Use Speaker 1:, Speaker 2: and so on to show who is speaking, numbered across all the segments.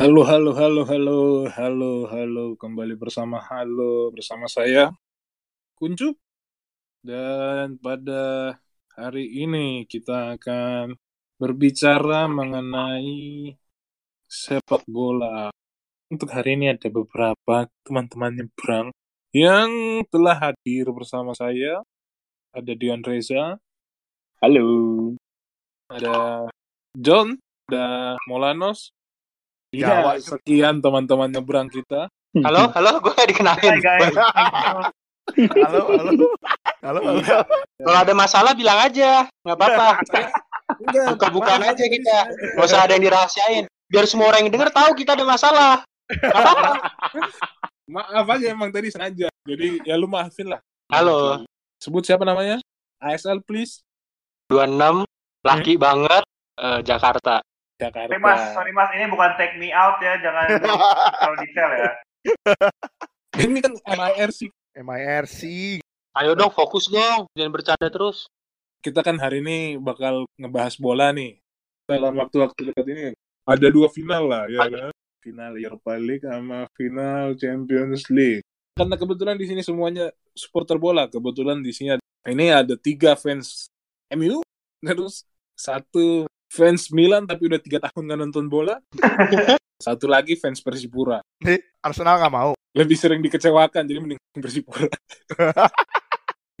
Speaker 1: Halo, halo, halo, halo, halo, halo, kembali bersama Halo bersama saya Kuncup dan pada hari ini kita akan berbicara mengenai sepak bola. Untuk hari ini ada beberapa teman-teman nyebrang yang telah hadir bersama saya. Ada Dion Reza,
Speaker 2: Halo.
Speaker 1: ada John, ada Molanos.
Speaker 3: Jawa.
Speaker 1: Ya, sekian teman-teman nyebrang kita.
Speaker 4: Halo, halo, gue kayak dikenalin.
Speaker 3: Hai guys. Halo, halo. Halo, halo.
Speaker 4: Kalau ada masalah bilang aja, nggak apa-apa.
Speaker 1: Enggak,
Speaker 4: Buka-bukaan aja kita. Gak usah ada yang dirahasiain. Biar semua orang yang denger tahu kita ada masalah. Apa-apa.
Speaker 1: Maaf aja emang tadi sengaja. Jadi ya lu maafin lah.
Speaker 4: Halo,
Speaker 1: Sebut siapa namanya? ASL please.
Speaker 4: 26, laki banget, eh, Jakarta.
Speaker 1: Jakarta.
Speaker 3: Sorry mas, sorry mas, ini bukan take me out ya, jangan terlalu detail ya.
Speaker 1: Ini kan MIRC.
Speaker 3: MIRC.
Speaker 4: Ayo dong, fokus dong. Jangan bercanda terus.
Speaker 1: Kita kan hari ini bakal ngebahas bola nih. Dalam waktu-waktu dekat ini ada dua final lah ya kan. Final Europa League sama final Champions League. Karena kebetulan di sini semuanya supporter bola. Kebetulan di sini ada, ini ada tiga fans MU, terus satu fans Milan tapi udah tiga tahun nggak nonton bola. Satu lagi fans Persipura.
Speaker 3: Nih, Arsenal nggak mau.
Speaker 1: lebih sering dikecewakan jadi mending Persipura.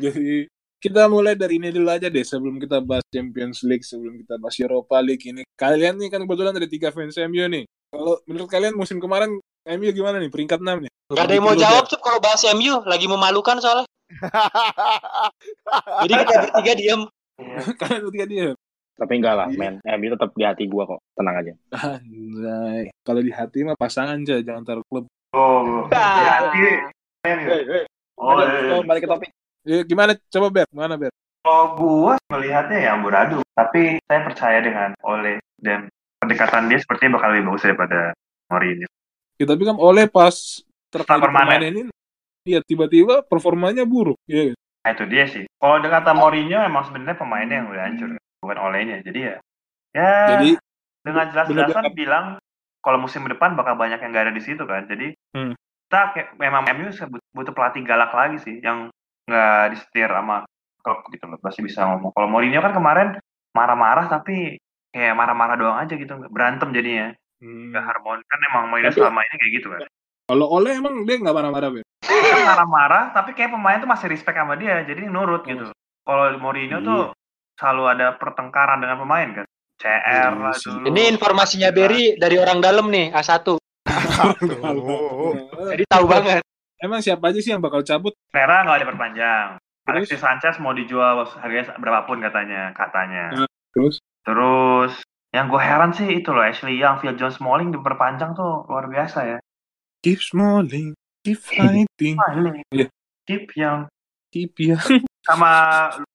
Speaker 1: jadi kita mulai dari ini dulu aja deh sebelum kita bahas Champions League sebelum kita bahas Europa League ini kalian nih kan kebetulan ada tiga fans MU nih kalau menurut kalian musim kemarin MU gimana nih peringkat 6 nih
Speaker 4: Gak ada yang mau jawab, Cup, kalau bahas MU. Lagi memalukan soalnya. Jadi kita bertiga diem.
Speaker 1: kalian bertiga dia
Speaker 2: Tapi enggak lah,
Speaker 1: Iya.
Speaker 2: men. MU tetap di hati gua kok. Tenang aja.
Speaker 1: Anjay. kalau di hati mah pasangan aja jangan taruh klub
Speaker 3: Oh, hati. Oh, iya.
Speaker 2: oh, balik ke topik.
Speaker 1: ya, gimana coba Ber mana Ber
Speaker 3: kalau gua melihatnya ya amburadul, tapi saya percaya dengan Ole dan pendekatan dia sepertinya bakal lebih bagus daripada Mourinho.
Speaker 1: ya, tapi kan oleh pas terkait
Speaker 3: permanen.
Speaker 1: pemain ini Iya tiba-tiba performanya buruk ya
Speaker 3: Nah itu dia sih. Kalau dengan kata Mourinho emang sebenarnya pemainnya yang udah hancur, bukan Olehnya. Jadi ya, ya
Speaker 1: jadi
Speaker 3: dengan jelas-jelasan bilang kalau musim depan bakal banyak yang gak ada di situ kan. Jadi
Speaker 1: Hmm.
Speaker 3: kita kayak memang MU butuh pelatih galak lagi sih yang nggak disetir sama klub gitu loh. Pasti bisa ngomong. Kalau Mourinho kan kemarin marah-marah tapi kayak marah-marah doang aja gitu, berantem jadinya.
Speaker 1: hmm,
Speaker 3: Nggak harmoni kan emang Mourinho selama ini kayak gitu kan.
Speaker 1: kalau oleh emang dia nggak marah-marah Ber
Speaker 3: Kan marah-marah tapi kayak pemain tuh masih respect sama dia, jadi nurut gitu. Kalau Mourinho tuh selalu ada pertengkaran dengan pemain kan. CR lah
Speaker 1: Iya
Speaker 3: dulu.
Speaker 4: Ini informasinya Berry dari orang dalam nih, A1.
Speaker 3: Oh.
Speaker 4: Jadi tahu banget.
Speaker 1: Emang siapa aja sih yang bakal cabut?
Speaker 3: Pereira nggak ada perpanjang.
Speaker 1: Terus?
Speaker 3: Alexis Sanchez mau dijual harganya berapapun katanya, katanya.
Speaker 1: Terus?
Speaker 3: Terus yang gue heran sih itu loh Ashley Young, Phil Jones Smalling diperpanjang tuh luar biasa ya.
Speaker 1: Keep smiling, keep fighting,
Speaker 3: Smalling,
Speaker 1: Iya.
Speaker 3: Keep yang
Speaker 1: keep ya.
Speaker 3: sama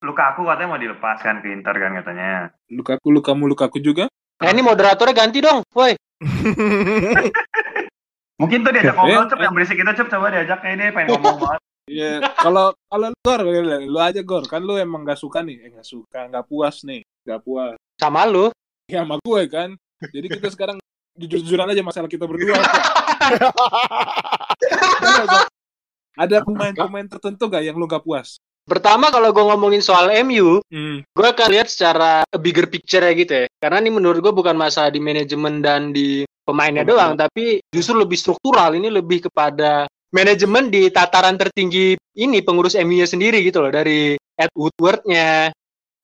Speaker 3: Lukaku katanya mau dilepaskan ke Inter kan katanya.
Speaker 1: Lukaku, Lukamu, Lukaku juga.
Speaker 4: Nah ini moderatornya ganti dong, woi.
Speaker 3: Mungkin tuh diajak ngobrol cep yang berisik itu cep coba diajaknya ini pengen ngomong banget.
Speaker 1: Iya, kalau kalau lu Gor, lu aja Gor, kan lu emang gak suka nih, eh gak suka, gak puas nih, gak puas.
Speaker 4: Sama lu.
Speaker 1: Ya sama gue kan. Jadi kita sekarang jujur-jujuran aja masalah kita berdua. Ada pemain-pemain tertentu gak yang lu gak puas?
Speaker 4: Pertama kalau gue ngomongin soal MU,
Speaker 1: Hmm.
Speaker 4: gue akan lihat secara bigger picture ya gitu ya. Karena ini menurut gue bukan masalah di manajemen dan di pemainnya
Speaker 1: Pemain.
Speaker 4: doang, tapi justru lebih struktural. Ini lebih kepada manajemen di tataran tertinggi ini pengurus MU-nya sendiri gitu loh. Dari Ed Woodward-nya,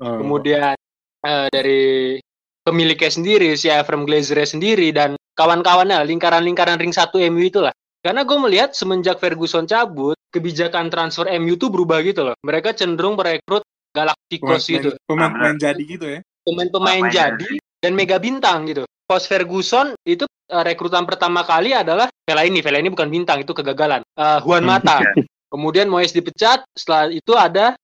Speaker 1: Oh.
Speaker 4: kemudian eh, dari pemiliknya sendiri, si Ephraim Glazer sendiri, dan kawan-kawannya, lingkaran-lingkaran ring satu MU itulah. Karena gue melihat semenjak Ferguson cabut, kebijakan transfer MU tuh berubah gitu loh. Mereka cenderung merekrut Galacticos gitu.
Speaker 1: Pemain-pemain jadi gitu ya.
Speaker 4: Pemain-pemain
Speaker 3: Pemain
Speaker 4: jadi dan mega bintang gitu. Post Ferguson itu eh, rekrutan pertama kali adalah Vela ini. Vela ini bukan bintang, itu kegagalan. Eh, Juan Mata.
Speaker 3: Iya.
Speaker 4: Kemudian Moyes dipecat, setelah itu ada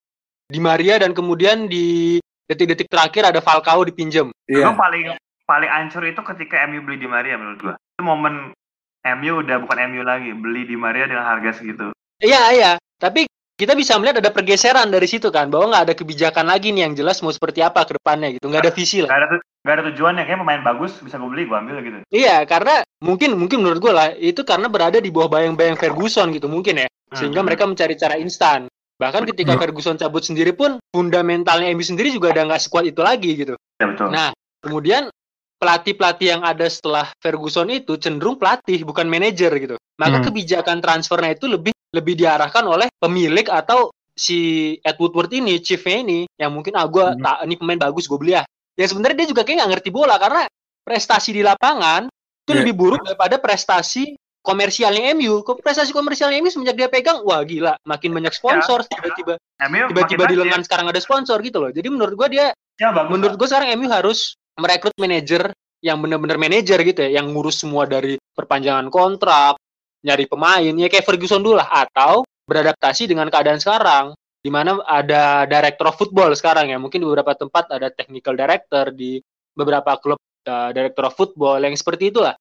Speaker 4: Di Maria dan kemudian di detik-detik terakhir ada Falcao dipinjam.
Speaker 3: Gue
Speaker 1: Iya.
Speaker 3: paling paling ancur itu ketika MU beli Di Maria menurut gue. Itu momen MU udah bukan MU lagi, beli Di Maria dengan harga segitu.
Speaker 4: Iya, iya. Tapi kita bisa melihat ada pergeseran dari situ kan bahwa nggak ada kebijakan lagi nih yang jelas mau seperti apa ke depannya gitu nggak ada visi lah
Speaker 3: Gak ada, gak ada tujuannya. Kayak pemain bagus bisa gue beli, gue ambil gitu.
Speaker 4: iya karena mungkin mungkin menurut gue lah itu karena berada di bawah bayang-bayang Ferguson gitu mungkin ya sehingga
Speaker 3: Hmm.
Speaker 4: mereka mencari cara instan bahkan ketika Ferguson cabut sendiri pun fundamentalnya MU sendiri juga udah nggak sekuat itu lagi gitu
Speaker 3: Ya betul.
Speaker 4: Nah, kemudian pelatih-pelatih yang ada setelah Ferguson itu cenderung pelatih bukan manajer gitu. Maka
Speaker 1: Hmm.
Speaker 4: kebijakan transfernya itu lebih lebih diarahkan oleh pemilik atau si Ed Woodward ini, chiefnya ini, yang mungkin ah gue
Speaker 1: Hmm.
Speaker 4: tak ini pemain bagus gue beli ya. Ya sebenarnya dia juga kayak nggak ngerti bola karena prestasi di lapangan itu
Speaker 1: Iya.
Speaker 4: lebih buruk daripada prestasi komersialnya MU. Prestasi komersialnya MU semenjak dia pegang, wah gila, makin banyak sponsor tiba-tiba
Speaker 3: MU
Speaker 4: tiba-tiba di lengan sekarang ada sponsor gitu loh. Jadi menurut gua dia
Speaker 3: Ya bagus.
Speaker 4: menurut gue sekarang MU harus merekrut manajer yang benar-benar manajer gitu ya, yang ngurus semua dari perpanjangan kontrak, nyari pemain, ya kayak Ferguson dulu lah, atau beradaptasi dengan keadaan sekarang, di mana ada director of football sekarang ya, mungkin di beberapa tempat ada technical director, di beberapa klub uh, director of football yang seperti itulah.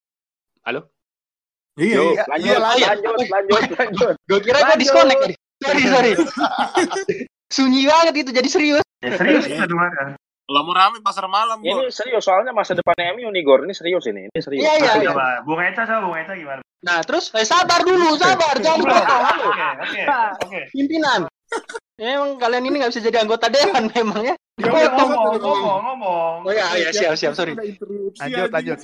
Speaker 4: Halo?
Speaker 1: Iya,
Speaker 2: Yuk,
Speaker 1: iya.
Speaker 2: lanjut,
Speaker 1: iya, lanjut.
Speaker 2: lanjut, lanjut, lanjut.
Speaker 4: Gue kira gue disconnect tadi. Sorry, sorry. Sunyi banget itu, jadi serius.
Speaker 3: Ya serius kita dengarkan.
Speaker 1: Kalau mau rame pasar malam,
Speaker 2: Ini
Speaker 1: Bor.
Speaker 2: serius soalnya masa depannya MU nih Gor, ini serius ini, ini serius.
Speaker 4: Iya, iya, iya.
Speaker 3: Bung Eca coba Bung Eca gimana?
Speaker 4: Nah, terus eh, sabar dulu, sabar, jangan. Halo.
Speaker 3: Oke, oke, oke.
Speaker 4: pimpinan. Ya, emang kalian ini nggak bisa jadi anggota dewan memang ya.
Speaker 3: Ya
Speaker 4: Dipotong.
Speaker 3: ngomong, ngomong, ngomong.
Speaker 4: Oh ya, ya siap siap sorry.
Speaker 5: Lanjut, lanjut.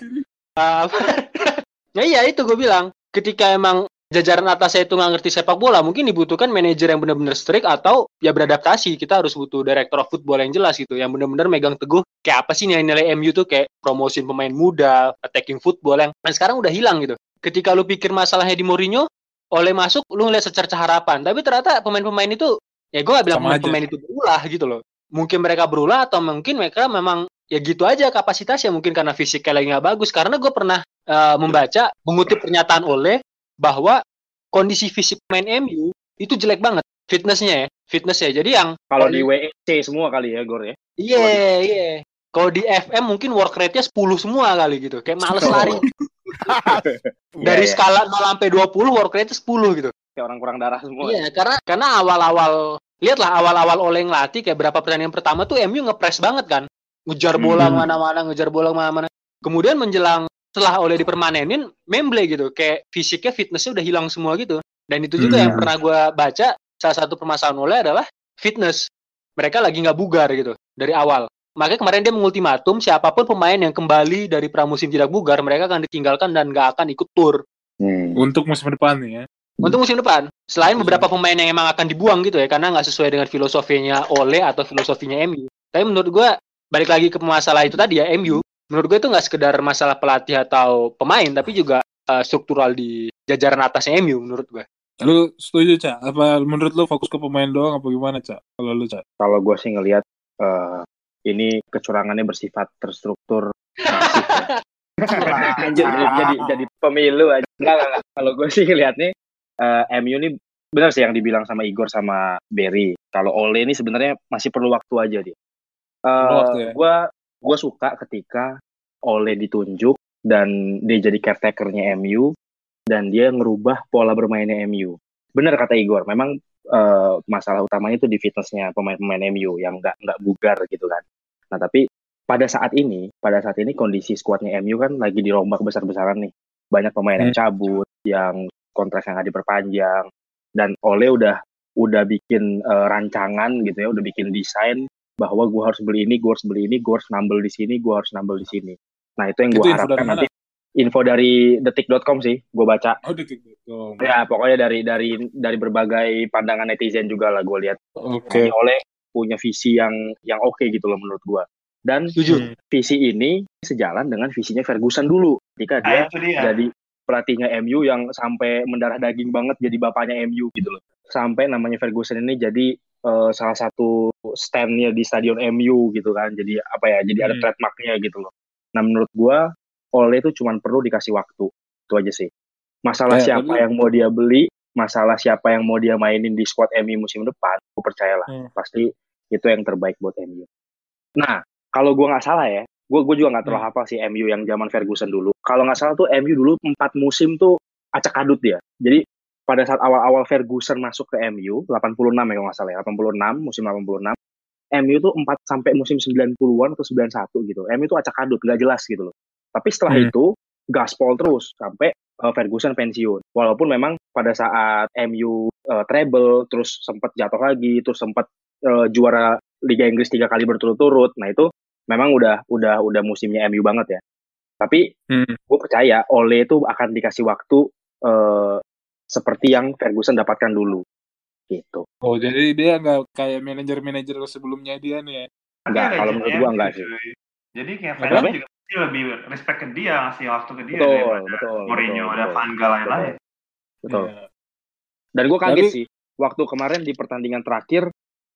Speaker 4: Ah, ya iya itu gue bilang. Ketika emang jajaran atasnya itu nggak ngerti sepak bola, mungkin dibutuhkan manajer yang benar-benar strict atau ya beradaptasi. Kita harus butuh director of football yang jelas gitu, yang benar-benar megang teguh kayak apa sih nilai-nilai MU tuh kayak promosin pemain muda, attacking football yang yang sekarang udah hilang gitu. Ketika lu pikir masalahnya di Mourinho, oleh masuk lu ngeliat secerca harapan, tapi ternyata pemain-pemain itu ya gue gak bilang
Speaker 1: Sama aja.
Speaker 4: pemain-pemain itu berulah gitu loh. Mungkin mereka berulah atau mungkin mereka memang ya gitu aja kapasitasnya. Mungkin karena fisiknya lagi nggak bagus. Karena gue pernah eh, membaca mengutip pernyataan oleh bahwa kondisi fisik pemain MU itu jelek banget. Fitnessnya ya fitnessnya. Jadi yang
Speaker 2: Kalau di WEC semua kali ya Gor ya.
Speaker 4: iya iya. Kalau di FM mungkin work rate-nya 10 semua kali gitu. Kayak males lari dari
Speaker 2: Iya, iya.
Speaker 4: skala 0 sampai 20 work rate 10 gitu
Speaker 2: Kayak orang kurang darah semua.
Speaker 4: Iya, karena karena awal-awal lihatlah awal-awal oleh ngelatih kayak berapa pertandingan pertama tuh MU ngepres banget kan. Ngejar bola
Speaker 1: Hmm.
Speaker 4: mana-mana, ngejar bola mana-mana. Kemudian menjelang setelah oleh dipermanenin, memble gitu. Kayak fisiknya, fitnessnya udah hilang semua gitu. Dan itu juga
Speaker 1: Hmm.
Speaker 4: yang pernah gua baca, salah satu permasalahan oleh adalah fitness. Mereka lagi nggak bugar gitu dari awal. Makanya kemarin dia mengultimatum siapa pun pemain yang kembali dari pramusim tidak bugar, mereka akan ditinggalkan dan nggak akan ikut tur
Speaker 2: Hmm.
Speaker 1: Untuk musim depan nih ya.
Speaker 4: untuk musim depan. Selain beberapa pemain yang emang akan dibuang gitu ya, karena nggak sesuai dengan filosofinya Ole atau filosofinya MU. Tapi menurut gua balik lagi ke masalah itu tadi ya MU. Menurut gue itu nggak sekedar masalah pelatih atau pemain, tapi juga eh, struktural di jajaran atasnya MU menurut gue.
Speaker 1: Lu setuju, Cak? Apa menurut lu fokus ke pemain doang apa gimana, Cak? Kalau lu, Cak?
Speaker 2: Kalau gue sih ngelihat eh, ini kecurangannya bersifat terstruktur masif ya. Anjir, jadi, jadi jadi pemilu aja. Enggak, enggak, enggak. Kalau gue sih ngelihatnya eh, MU ini benar sih yang dibilang sama Igor sama Berry. Kalau Ole ini sebenarnya masih perlu waktu aja dia.
Speaker 1: Ya.
Speaker 2: Gue gue suka ketika Ole ditunjuk dan dia jadi caretakernya MU dan dia ngerubah pola bermainnya MU. Benar kata Igor, memang eh, masalah utamanya itu di fitnessnya pemain-pemain MU yang nggak nggak bugar gitu kan. Nah tapi pada saat ini, pada saat ini kondisi skuadnya MU kan lagi dirombak besar-besaran nih. Banyak pemain yang cabut, yang kontrak yang nggak diperpanjang, dan Ole udah udah bikin eh, rancangan gitu ya, udah bikin desain bahwa gue harus beli ini, gue harus beli ini, gue harus nambel di sini, gue harus nambel di sini. Nah itu yang gue harapkan nanti info dari detik.com sih, gue baca.
Speaker 1: Oh, gitu.
Speaker 2: Ya pokoknya dari dari dari berbagai pandangan netizen juga lah gue lihat.
Speaker 1: Oke.
Speaker 2: Jadi Oleh punya visi yang yang oke gitu loh menurut gua. Dan
Speaker 4: Setuju.
Speaker 1: Hmm.
Speaker 2: visi ini sejalan dengan visinya Ferguson dulu ketika dia
Speaker 3: Nah, itu dia.
Speaker 2: jadi pelatihnya MU yang sampai mendarah daging banget jadi bapaknya MU gitu loh. Sampai namanya Ferguson ini jadi eh, salah satu standnya di stadion MU gitu kan. Jadi apa ya? Jadi ada
Speaker 1: Hmm.
Speaker 2: trademarknya gitu loh. Nah menurut gua Ole itu cuma perlu dikasih waktu. Itu aja sih. Masalah
Speaker 1: Ya,
Speaker 2: siapa
Speaker 1: tapi-
Speaker 2: yang mau dia beli, masalah siapa yang mau dia mainin di squad MU musim depan, gue percayalah
Speaker 1: Hmm.
Speaker 2: pasti itu yang terbaik buat MU. Nah, kalau gua nggak salah ya, gue gue juga nggak terlalu
Speaker 1: Hmm.
Speaker 2: hafal sih MU yang zaman Ferguson dulu. Kalau nggak salah tuh MU dulu empat musim tuh acak adut dia. Jadi pada saat awal-awal Ferguson masuk ke MU 86 ya kalau nggak salah ya 86 musim 86 MU tuh 4 sampai musim 90-an atau 91 gitu MU tuh acak adut nggak jelas gitu loh tapi setelah
Speaker 1: Hmm.
Speaker 2: itu gaspol terus sampai uh, Ferguson pensiun walaupun memang pada saat MU uh, treble terus sempat jatuh lagi terus sempat uh, juara Liga Inggris tiga kali berturut-turut nah itu memang udah udah udah musimnya MU banget ya tapi
Speaker 1: Hmm.
Speaker 2: gue percaya Ole itu akan dikasih waktu eh, seperti yang Ferguson dapatkan dulu gitu
Speaker 1: Oh jadi dia nggak kayak manajer-manajer sebelumnya dia nih ya?
Speaker 2: Enggak, kalau menurut gua enggak sih.
Speaker 3: Jadi kayak fans juga pasti lebih respect ke dia, ngasih waktu ke dia
Speaker 2: betul
Speaker 3: daripada
Speaker 2: betul
Speaker 3: Mourinho
Speaker 2: betul,
Speaker 3: ada
Speaker 2: betul,
Speaker 3: Van Gaal lain-lain.
Speaker 2: betul.
Speaker 1: Iya.
Speaker 2: dan gue kaget
Speaker 1: Tapi-
Speaker 2: sih waktu kemarin di pertandingan terakhir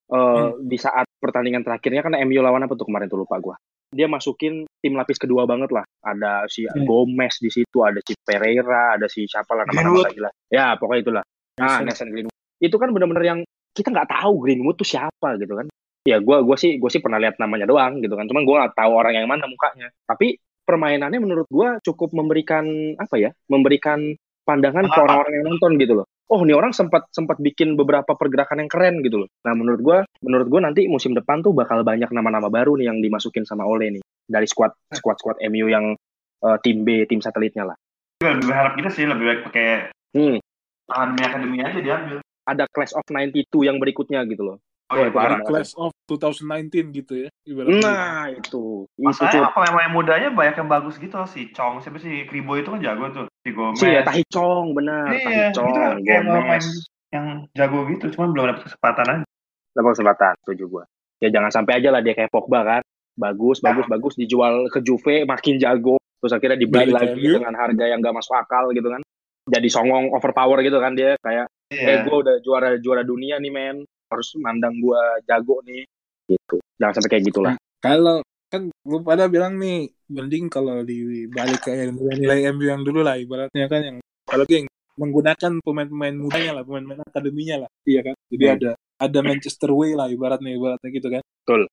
Speaker 2: eh,
Speaker 1: Hmm.
Speaker 2: di saat pertandingan terakhirnya kan MU lawan apa tuh kemarin tuh lupa gue dia masukin tim lapis kedua banget lah ada si
Speaker 1: Hmm.
Speaker 2: Gomez di situ ada si Pereira ada si siapa lah nama-nama jelas ya pokoknya itulah Nah. Nathan Greenwood. Itu kan benar-benar yang kita nggak tahu Greenwood tuh siapa gitu kan. Ya gue gua sih gue sih pernah lihat namanya doang gitu kan. Cuman gue nggak tahu orang yang mana mukanya. Tapi permainannya menurut gue cukup memberikan apa ya? Memberikan pandangan ke
Speaker 3: Pengalaman.
Speaker 2: orang-orang yang nonton gitu loh. Oh, ini orang sempat sempat bikin beberapa pergerakan yang keren gitu loh. Nah, menurut gue menurut gue nanti musim depan tuh bakal banyak nama-nama baru nih yang dimasukin sama Ole nih dari squad squad squad MU yang eh, tim B, tim satelitnya lah.
Speaker 3: Lebih berharap gitu sih, lebih baik pakai
Speaker 2: Hmm,
Speaker 3: akademi akademi aja diambil.
Speaker 2: ada Class of 92 yang berikutnya gitu loh.
Speaker 3: Oh,
Speaker 2: itu
Speaker 3: parah.
Speaker 2: ada.
Speaker 1: Class of 2019 gitu ya. ibaratnya.
Speaker 2: Nah, itu. Itu
Speaker 3: Masalahnya
Speaker 2: tuh.
Speaker 3: pemain-pemain mudanya banyak yang bagus gitu si Chong siapa sih Kribo itu kan jago tuh si Gomez.
Speaker 2: Si ya, Tahi Chong, benar.
Speaker 3: Iya,
Speaker 2: Tahi
Speaker 3: itu
Speaker 2: Chong,
Speaker 3: kan kayak pemain yang jago gitu, cuman belum dapet kesempatan aja.
Speaker 2: Dapat kesempatan, setuju gua. Ya jangan sampai aja lah dia kayak Pogba kan. Bagus,
Speaker 3: Nah.
Speaker 2: bagus, bagus. Dijual ke Juve, makin jago. Terus akhirnya dibeli
Speaker 1: Balik
Speaker 2: lagi dengan harga yang gak masuk akal gitu kan. Jadi songong, overpower gitu kan dia. Kayak, eh
Speaker 3: Iya.
Speaker 2: gue udah juara juara dunia nih men. Harus mandang gua jago nih. Gitu. Jangan sampai kayak gitulah.
Speaker 1: Kalau kan lu pada bilang nih mending kalau dibalik ke nilai MU yang dulu lah ibaratnya kan yang kalau yang menggunakan pemain-pemain mudanya lah pemain-pemain akademinya lah iya kan jadi
Speaker 2: Hmm.
Speaker 1: ada ada Manchester Way lah ibaratnya ibaratnya gitu kan
Speaker 2: Betul.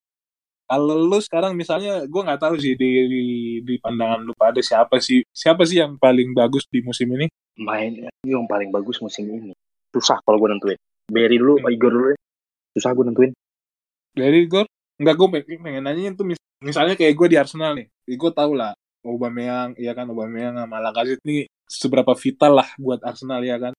Speaker 1: kalau lu sekarang misalnya gue nggak tahu sih di, di di pandangan lu pada siapa sih siapa sih yang paling bagus di musim ini
Speaker 2: Main yang paling bagus musim ini. Susah kalau gue nentuin. Berry dulu,
Speaker 1: Hmm.
Speaker 2: Igor dulu. deh. Susah gue nentuin.
Speaker 1: dari gue nggak gue pengen, pengen nanya itu mis- misalnya kayak gue di Arsenal nih gue tau lah Aubameyang ya kan Aubameyang sama Lacazette nih seberapa vital lah buat Arsenal ya kan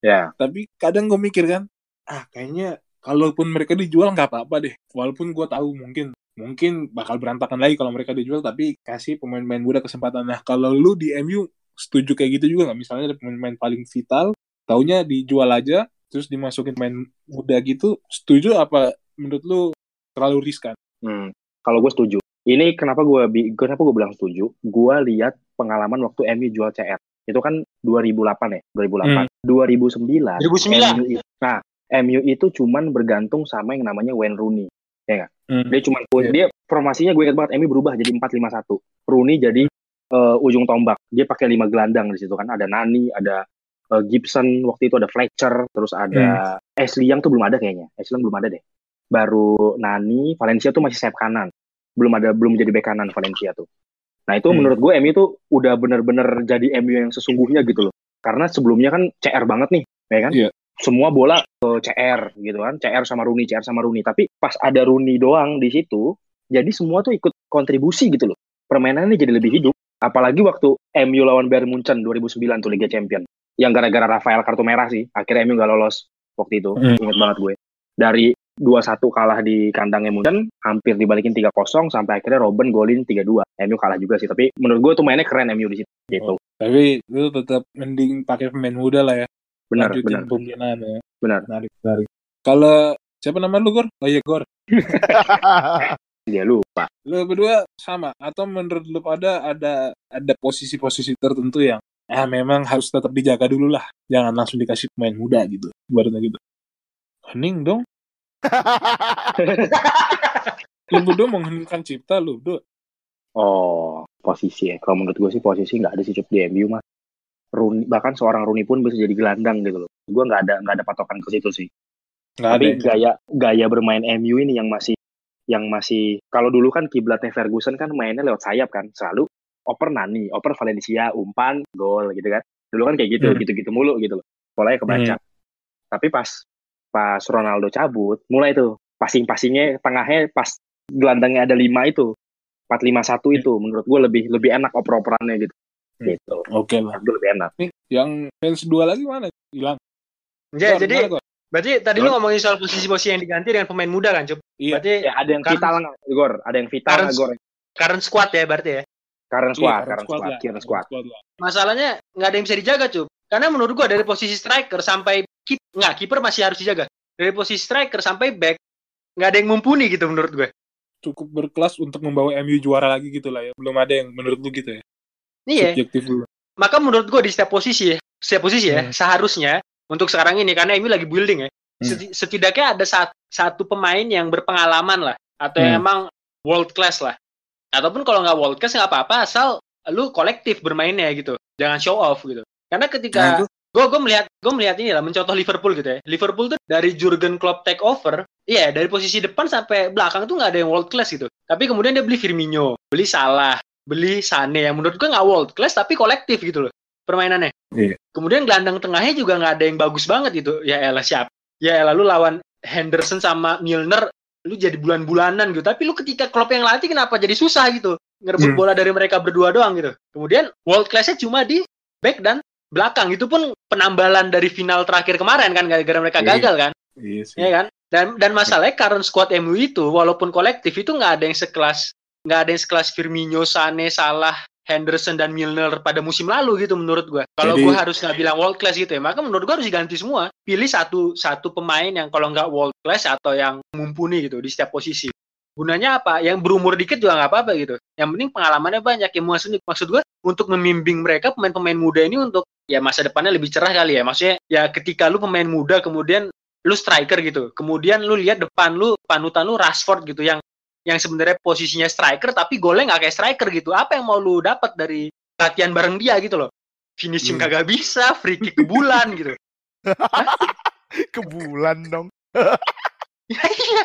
Speaker 2: Ya.
Speaker 1: tapi kadang gue mikir kan ah kayaknya kalaupun mereka dijual nggak apa-apa deh walaupun gue tahu mungkin mungkin bakal berantakan lagi kalau mereka dijual tapi kasih pemain-pemain muda kesempatan nah kalau lu di MU setuju kayak gitu juga nggak misalnya ada pemain-pemain paling vital taunya dijual aja terus dimasukin pemain muda gitu setuju apa menurut lu terlalu riskan
Speaker 2: Hmm, kalau gue setuju. Ini kenapa gue kenapa gue bilang setuju? Gue lihat pengalaman waktu MU jual CR. Itu kan 2008 ya, 2008. 2009.
Speaker 4: 2009.
Speaker 2: MU, nah, MU itu cuman bergantung sama yang namanya Wayne Rooney.
Speaker 1: Hmm.
Speaker 2: Dia cuman
Speaker 1: Iya.
Speaker 2: dia formasinya gue ingat banget MU berubah jadi 4-5-1. Rooney jadi eh, ujung tombak. Dia pakai lima gelandang di situ kan. Ada Nani, ada eh, Gibson waktu itu ada Fletcher, terus ada Ashley Young tuh belum ada kayaknya. Ashley Young belum ada deh. Baru Nani, Valencia tuh masih sayap kanan. Belum ada belum jadi bek kanan Valencia tuh. Nah, itu
Speaker 1: Hmm.
Speaker 2: menurut gue MU tuh udah bener-bener jadi MU yang sesungguhnya gitu loh. Karena sebelumnya kan CR banget nih, ya kan?
Speaker 1: Iya.
Speaker 2: Semua bola ke CR gitu kan. CR sama Rooney, CR sama Rooney. Tapi pas ada Rooney doang di situ, jadi semua tuh ikut kontribusi gitu loh. Permainannya jadi lebih hidup. Apalagi waktu MU lawan Bayern Munchen 2009 tuh Liga Champion. Yang gara-gara Rafael kartu merah sih. Akhirnya MU gak lolos waktu itu.
Speaker 1: Hmm.
Speaker 2: Ingat banget gue. Dari 2-1 kalah di kandangnya Munchen, hampir dibalikin 3-0 sampai akhirnya Robben golin 3-2. MU kalah juga sih, tapi menurut gue tuh mainnya keren MU di situ. Gitu.
Speaker 1: tapi lu tetap mending pakai pemain muda lah ya
Speaker 2: Benar,
Speaker 1: lanjutin
Speaker 2: benar.
Speaker 1: pembinaan ya
Speaker 2: Benar.
Speaker 1: menarik menarik kalau siapa nama lu Gor oh iya Gor
Speaker 2: Dia lupa.
Speaker 1: lu berdua sama atau menurut lu pada ada ada posisi-posisi tertentu yang ah memang harus tetap dijaga dulu lah jangan langsung dikasih pemain muda gitu ibaratnya gitu hening dong lu berdua mengheningkan cipta lu berdua
Speaker 2: Oh, posisi ya. Kalau menurut gue sih posisi nggak ada sih Cuk, di MU mah. Rooney, bahkan seorang Rooney pun bisa jadi gelandang gitu loh. Gue nggak ada nggak ada patokan ke situ sih.
Speaker 1: nggak ada
Speaker 2: Tapi
Speaker 1: ya?
Speaker 2: gaya gaya bermain MU ini yang masih yang masih kalau dulu kan kiblatnya Ferguson kan mainnya lewat sayap kan selalu oper Nani, oper Valencia, umpan, gol gitu kan. Dulu kan kayak gitu,
Speaker 1: Hmm.
Speaker 2: gitu-gitu mulu gitu loh. polanya kebaca. Tapi pas pas Ronaldo cabut, mulai tuh passing-passingnya tengahnya pas gelandangnya ada lima itu, empat lima satu itu, menurut gue lebih lebih enak oper-operannya gitu.
Speaker 1: Hmm.
Speaker 2: Gitu.
Speaker 1: Oke.
Speaker 2: Menurut gue lebih enak.
Speaker 1: Nih, yang fans dua lagi mana? Hilang.
Speaker 4: Ya,
Speaker 1: Gor,
Speaker 4: jadi
Speaker 1: gimana, Gor?
Speaker 4: berarti tadi lu ngomongin soal posisi-posisi yang diganti dengan pemain muda kan, Cup?
Speaker 1: Iya.
Speaker 4: Berarti
Speaker 2: Ya, ada yang vital nggak, Gor? Ada yang vital Gor?
Speaker 4: current squad ya berarti ya.
Speaker 2: Current
Speaker 1: Iya,
Speaker 2: squad,
Speaker 1: current
Speaker 2: current
Speaker 1: squad
Speaker 2: squad,
Speaker 1: lah,
Speaker 2: current squad.
Speaker 1: lah.
Speaker 4: Masalahnya nggak ada yang bisa dijaga, Cup. Karena menurut gua dari posisi striker sampai keep nggak kiper masih harus dijaga. Dari posisi striker sampai back nggak ada yang mumpuni gitu menurut gue.
Speaker 1: Cukup berkelas untuk membawa MU juara lagi gitu lah ya. Belum ada yang menurut lu gitu ya.
Speaker 4: Iya.
Speaker 1: Subjektif lu.
Speaker 4: Maka menurut gue di setiap posisi, setiap posisi ya,
Speaker 1: Hmm.
Speaker 4: seharusnya untuk sekarang ini karena MU lagi building ya.
Speaker 1: Hmm.
Speaker 4: seti- Setidaknya ada sat- satu pemain yang berpengalaman lah atau yang
Speaker 1: Hmm.
Speaker 4: emang world class lah. Ataupun kalau nggak world class nggak apa-apa asal lu kolektif bermainnya gitu. Jangan show off gitu. Karena
Speaker 1: Nah,
Speaker 4: ketika
Speaker 1: itu
Speaker 4: gue gue melihat gue melihat ini lah mencontoh Liverpool gitu ya. Liverpool tuh dari Jurgen Klopp take over, iya dari posisi depan sampai belakang tuh nggak ada yang world class gitu. Tapi kemudian dia beli Firmino, beli Salah, beli Sane yang menurut gue nggak world class tapi kolektif gitu loh permainannya.
Speaker 1: Iya.
Speaker 4: Kemudian gelandang tengahnya juga nggak ada yang bagus banget gitu. Ya elah siapa? Ya elah lu lawan Henderson sama Milner lu jadi bulan-bulanan gitu. Tapi lu ketika Klopp yang latih kenapa jadi susah gitu? Ngerebut
Speaker 1: Hmm.
Speaker 4: bola dari mereka berdua doang gitu. Kemudian world class-nya cuma di back dan belakang. Itu pun penambalan dari final terakhir kemarin kan gara-gara mereka
Speaker 1: Iya.
Speaker 4: gagal kan.
Speaker 1: iya sih.
Speaker 4: Ya kan? Dan dan masalahnya current squad MU itu walaupun kolektif itu nggak ada yang sekelas nggak ada yang sekelas Firmino, Sane, Salah, Henderson dan Milner pada musim lalu gitu menurut gua. Kalau gua harus nggak bilang world class gitu ya, maka menurut gua harus diganti semua. Pilih satu satu pemain yang kalau nggak world class atau yang mumpuni gitu di setiap posisi. Gunanya apa? Yang berumur dikit juga nggak apa-apa gitu. Yang penting pengalamannya banyak. Yang maksud maksud gua untuk membimbing mereka pemain-pemain muda ini untuk ya masa depannya lebih cerah kali ya. Maksudnya ya ketika lu pemain muda kemudian lu striker gitu. Kemudian lu lihat depan lu panutan lu Rashford gitu yang yang sebenarnya posisinya striker tapi golnya nggak kayak striker gitu. Apa yang mau lu dapat dari latihan bareng dia gitu loh? Finishing
Speaker 1: Hmm.
Speaker 4: kagak bisa, free kick ke bulan gitu.
Speaker 5: Ke bulan dong.
Speaker 4: Iya,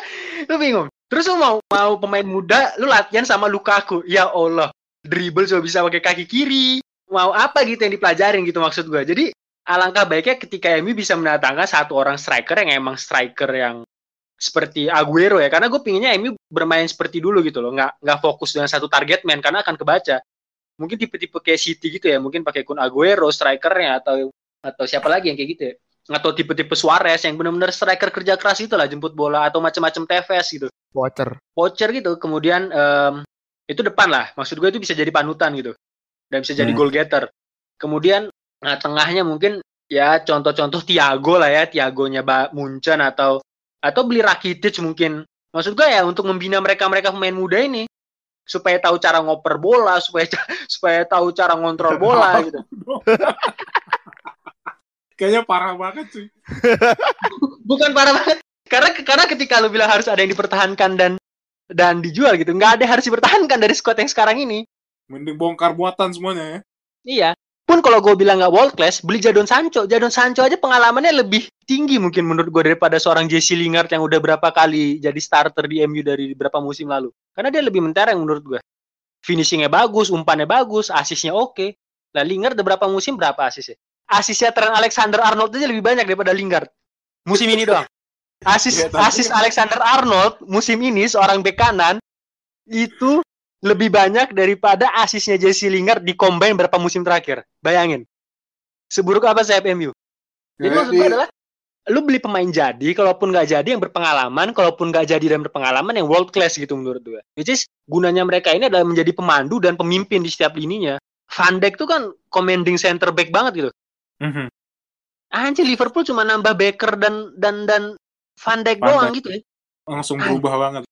Speaker 4: lu bingung. Terus lu mau mau pemain muda, lu latihan sama Lukaku. Ya Allah, dribble cuma bisa pakai kaki kiri. Mau apa gitu yang dipelajarin gitu maksud gua. Jadi alangkah baiknya ketika MU bisa mendatangkan satu orang striker yang emang striker yang seperti Aguero ya karena gue pinginnya MU bermain seperti dulu gitu loh nggak nggak fokus dengan satu target man karena akan kebaca. Mungkin tipe-tipe kayak City gitu ya mungkin pakai Kun Aguero strikernya atau atau siapa lagi yang kayak gitu ya. Atau tipe-tipe Suarez yang benar-benar striker kerja keras itu lah jemput bola atau macam-macam Tevez gitu.
Speaker 5: Voucher.
Speaker 4: voucher gitu kemudian em, itu depan lah. Maksud gue itu bisa jadi panutan gitu. Dan bisa jadi
Speaker 1: Hmm.
Speaker 4: goal getter. Kemudian nah tengahnya mungkin ya contoh-contoh Tiago lah ya Tiagonya Munchen atau atau beli Rakitic mungkin maksud gue ya untuk membina mereka mereka pemain muda ini supaya tahu cara ngoper bola supaya supaya tahu cara ngontrol bola gitu
Speaker 1: Kayaknya parah banget sih.
Speaker 4: bukan parah banget karena karena ketika lu bilang harus ada yang dipertahankan dan dan dijual gitu nggak ada yang harus dipertahankan dari squad yang sekarang ini
Speaker 1: Mending bongkar muatan semuanya ya.
Speaker 4: Iya. Pun kalau gue bilang nggak world class, beli Jadon Sancho. Jadon Sancho aja pengalamannya lebih tinggi mungkin menurut gue daripada seorang Jesse Lingard yang udah berapa kali jadi starter di MU dari beberapa musim lalu. Karena dia lebih mentereng menurut gue. Finishingnya bagus, umpannya bagus, asisnya oke. Lah Lingard udah berapa musim berapa asisnya? Asisnya Trent Alexander Arnold aja lebih banyak daripada Lingard. Musim ini doang. Asis
Speaker 1: Iya,
Speaker 4: asis Alexander Arnold musim ini seorang bek kanan itu lebih banyak daripada asisnya Jesse Lingard di combine berapa musim terakhir. Bayangin. Seburuk apa sayap MU? Jadi maksud gue adalah lu beli pemain jadi, kalaupun nggak jadi yang berpengalaman, kalaupun nggak jadi dan berpengalaman yang world class gitu menurut gue. Which is gunanya mereka ini adalah menjadi pemandu dan pemimpin di setiap lininya. Van Dijk tuh kan commanding center back banget gitu.
Speaker 1: Mhm.
Speaker 4: Anjir Liverpool cuma nambah Baker dan dan dan Van Dijk
Speaker 1: Van
Speaker 4: doang
Speaker 1: Dijk.
Speaker 4: gitu ya.
Speaker 1: Langsung berubah banget.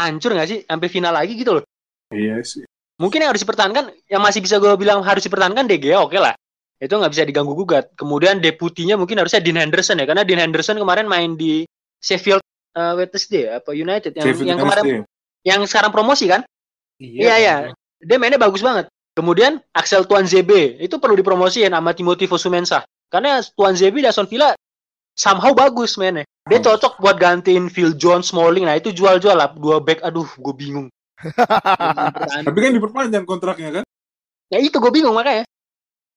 Speaker 4: Hancur nggak sih sampai final lagi gitu loh.
Speaker 1: Iya sih.
Speaker 4: mungkin yang harus dipertahankan yang masih bisa gue bilang harus dipertahankan Gea oke lah. Itu nggak bisa diganggu gugat. Kemudian deputinya mungkin harusnya Dean Henderson ya karena Dean Henderson kemarin main di Sheffield uh, Wednesday apa United yang
Speaker 1: Sheffield
Speaker 4: yang kemarin
Speaker 1: Wednesday.
Speaker 4: yang sekarang promosi kan? Iya, iya. dia mainnya bagus banget. Kemudian Axel Tuan ZB itu perlu dipromosiin sama Timothy Fosu-Mensah. Karena Tuan ZB di Aston Villa somehow bagus mainnya. Dia cocok buat gantiin Phil Jones Smalling. Nah itu jual-jual lah. Dua back aduh gue bingung
Speaker 1: Tapi kan diperpanjang kontraknya kan?
Speaker 4: ya itu gue bingung makanya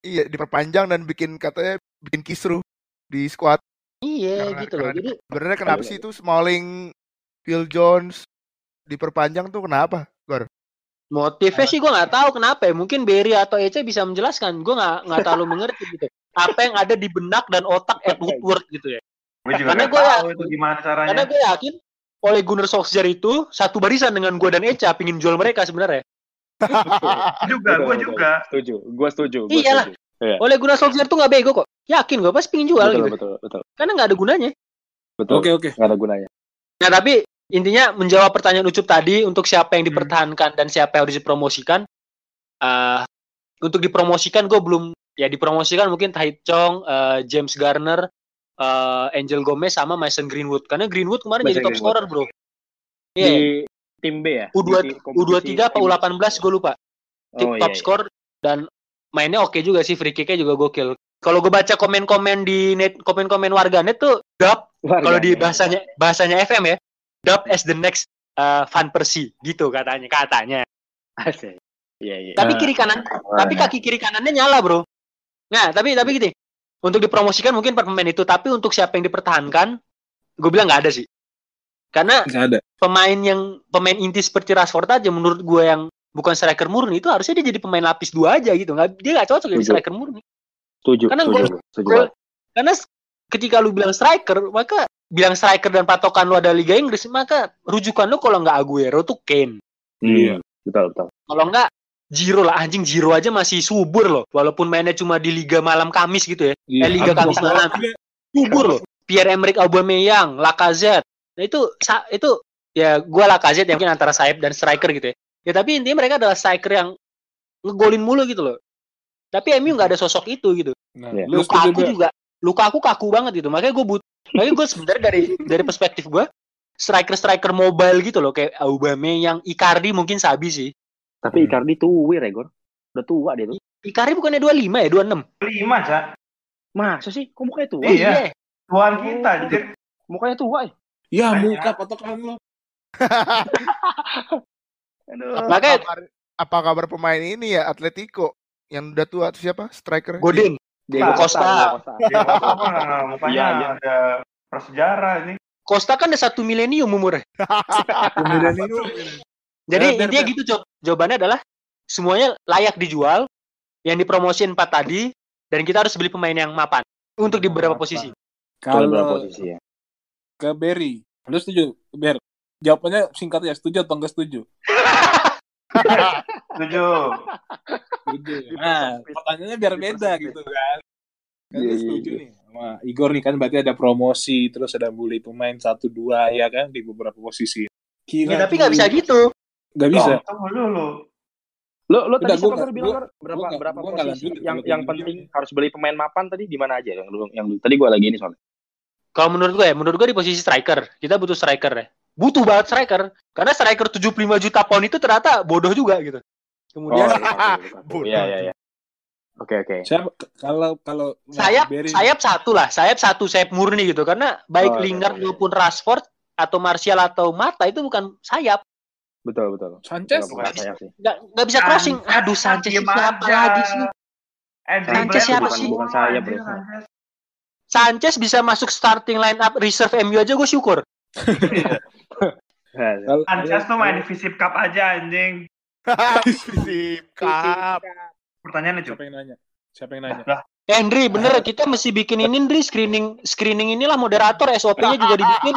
Speaker 5: Iya, diperpanjang dan bikin katanya bikin kisruh. di squad.
Speaker 4: Iya
Speaker 5: Karena-
Speaker 4: gitu loh.
Speaker 5: karena-
Speaker 4: Jadi
Speaker 5: Sebenarnya kenapa sih itu Smalling, Phil Jones diperpanjang tuh kenapa? Gor.
Speaker 4: motifnya sih gue nggak tahu kenapa ya. Mungkin Berry atau Ece bisa menjelaskan. Gue nggak nggak terlalu mengerti gitu. Apa yang ada di benak dan otak Ed Woodward gitu ya.
Speaker 3: Gue juga
Speaker 4: Karena gua
Speaker 3: tahu
Speaker 4: yakin-
Speaker 3: itu gimana caranya.
Speaker 4: Karena gue yakin oleh Gunnar Solskjaer itu satu barisan dengan gue dan Eca pingin jual mereka sebenarnya.
Speaker 3: Juga, gue juga.
Speaker 2: Setuju. Gue setuju. Gua
Speaker 4: Iyalah.
Speaker 2: setuju.
Speaker 4: Oleh Gunnar Solskjaer tuh nggak bego kok. Yakin gue pasti pingin jual
Speaker 2: Betul,
Speaker 4: gitu.
Speaker 2: betul, betul,
Speaker 4: Karena nggak ada gunanya.
Speaker 2: betul.
Speaker 1: Oke oke.
Speaker 2: Nggak ada gunanya.
Speaker 4: Nah tapi intinya menjawab pertanyaan Ucup tadi untuk siapa yang
Speaker 3: Hmm.
Speaker 4: dipertahankan dan siapa yang harus dipromosikan. eh untuk dipromosikan gue belum ya dipromosikan mungkin Tahit Chong, eh, James Garner, eh, Angel Gomez sama Mason Greenwood. Karena Greenwood kemarin jadi
Speaker 2: Mason
Speaker 4: top
Speaker 2: Greenwood.
Speaker 4: scorer bro. Iya.
Speaker 2: Di tim B ya?
Speaker 4: U2
Speaker 2: Di kompetisi
Speaker 4: U23 apa
Speaker 2: tim-
Speaker 4: U18 gue lupa.
Speaker 2: Oh,
Speaker 4: top
Speaker 2: iya, iya.
Speaker 4: score dan mainnya oke juga sih free kicknya juga gokil. Kalau gue baca komen-komen di net komen-komen warganet tuh
Speaker 2: Warga
Speaker 4: kalau di bahasanya bahasanya FM ya dub as the next uh, Van Persie gitu katanya katanya.
Speaker 2: Asik. Iya, iya.
Speaker 4: Tapi
Speaker 1: Nah,
Speaker 4: kiri kanan tapi kaki kiri kanannya nyala bro. Nah tapi tapi gitu. Untuk dipromosikan mungkin per pemain itu tapi untuk siapa yang dipertahankan gue bilang nggak ada sih. Karena
Speaker 1: ada.
Speaker 4: pemain yang pemain inti seperti Rashford aja menurut gue yang bukan striker murni itu harusnya dia jadi pemain lapis dua aja gitu nggak dia nggak cocok jadi striker murni
Speaker 2: Setuju.
Speaker 4: Karena
Speaker 2: banget.
Speaker 4: karena ketika lu bilang striker maka bilang striker dan patokan lu ada Liga Inggris maka rujukan lu kalau nggak Aguero tuh Kane
Speaker 1: Iya.
Speaker 2: Hmm, Betul, betul.
Speaker 4: kalau nggak Giro lah anjing Giro aja masih subur loh. Walaupun mainnya cuma di Liga malam Kamis gitu ya.
Speaker 1: Iya.
Speaker 4: eh, Liga Kamis malam. Subur loh. Pierre Emerick Aubameyang Lacazette. Nah itu sa- itu ya gua Lacazette yang mungkin antara sayap dan striker gitu ya. Ya tapi intinya mereka adalah striker yang ngegolin mulu gitu loh. Tapi MU nggak ada sosok itu gitu.
Speaker 1: Nah,
Speaker 2: Iya.
Speaker 1: lu
Speaker 4: luka aku juga. Luka aku kaku banget gitu. Makanya gue but makanya gue sebenarnya dari dari perspektif gue striker striker mobile gitu loh. Kayak Aubameyang Icardi mungkin sabi sih
Speaker 2: Tapi
Speaker 1: Hmm.
Speaker 2: Icardi tuwir ya, Gor. Udah tua dia tuh.
Speaker 4: Icardi bukannya 25 ya 26
Speaker 3: Lima, Cak.
Speaker 2: Masa sih? Kok mukanya tua?
Speaker 3: Iya. Tuan kita, anjir.
Speaker 2: Mukanya tua ya?
Speaker 1: Ya muka patokan lo.
Speaker 2: Aduh.
Speaker 5: Kabar, apa kabar pemain ini ya Atletico yang udah tua itu siapa? Striker.
Speaker 4: Godin Diego Costa
Speaker 3: Dia apa, mukanya
Speaker 2: Iya, iya.
Speaker 3: ada prasejarah ini.
Speaker 4: Costa kan udah satu milenium umurnya
Speaker 1: Kemudian itu
Speaker 4: jadi
Speaker 1: Ber, ber,
Speaker 4: intinya
Speaker 1: ber.
Speaker 4: gitu Cok. jawabannya adalah semuanya layak dijual yang dipromosin empat tadi dan kita harus beli pemain yang mapan untuk di beberapa posisi
Speaker 2: Kalau berapa
Speaker 1: kalau
Speaker 2: posisi ya?
Speaker 1: ke Berry, lu setuju? Ber, jawabannya singkat ya, setuju atau enggak setuju?
Speaker 3: Setuju.
Speaker 1: Setuju. Nah, pertanyaannya biar beda gitu kan. Kan lu
Speaker 2: iya,
Speaker 1: setuju
Speaker 2: iya.
Speaker 1: nih sama Igor nih kan berarti ada promosi terus ada bully pemain satu dua ya kan di beberapa posisi. Kira
Speaker 4: ya tapi nggak bisa gitu
Speaker 1: Nggak bisa.
Speaker 3: Tunggu.
Speaker 2: Lo lo
Speaker 1: Udah,
Speaker 2: tadi
Speaker 1: gua
Speaker 2: Gor bilang
Speaker 1: gua-
Speaker 2: berapa
Speaker 1: gua
Speaker 2: berapa
Speaker 1: gua
Speaker 2: posisi
Speaker 1: lanjutin
Speaker 2: yang yang penting
Speaker 1: gini.
Speaker 2: harus beli pemain mapan tadi di mana aja yang dulu yang dulu. Tadi gua lagi ini soalnya.
Speaker 4: Kalau menurut gue ya, menurut gue di posisi striker, kita butuh striker ya. Butuh banget striker. Karena striker 75 juta pound itu ternyata bodoh juga gitu. Kemudian
Speaker 2: iya, oke, oke.
Speaker 5: Bodoh.
Speaker 2: Iya iya iya. Oke oke.
Speaker 1: Kalau kalau
Speaker 4: sayap sayap satu lah, sayap satu, sayap murni gitu. Karena baik
Speaker 2: Oh, iya,
Speaker 4: Lingard
Speaker 2: iya.
Speaker 4: maupun Rashford atau Martial atau Mata itu bukan sayap.
Speaker 2: Betul betul.
Speaker 1: Sanchez.
Speaker 4: Nggak, nggak bisa crossing. Aduh, Sanchez siapa
Speaker 3: aja.
Speaker 4: lagi sih?
Speaker 3: Eh,
Speaker 4: Sanchez siapa
Speaker 3: bukan-
Speaker 4: sih?
Speaker 2: Bukan saya, bro.
Speaker 3: Sanchez.
Speaker 4: Bisa masuk starting line up reserve MU aja gue syukur.
Speaker 2: Nah,
Speaker 1: kalau-
Speaker 3: Sanchez tuh main di Visip Cup aja anjing.
Speaker 5: Visip Cup.
Speaker 3: Pertanyaannya
Speaker 1: siapa
Speaker 3: cuy.
Speaker 1: yang nanya? Siapa yang nanya?
Speaker 3: Lah,
Speaker 4: Henry, bener kita mesti bikin ini Henry screening screening inilah moderator SOP-nya juga dibikin.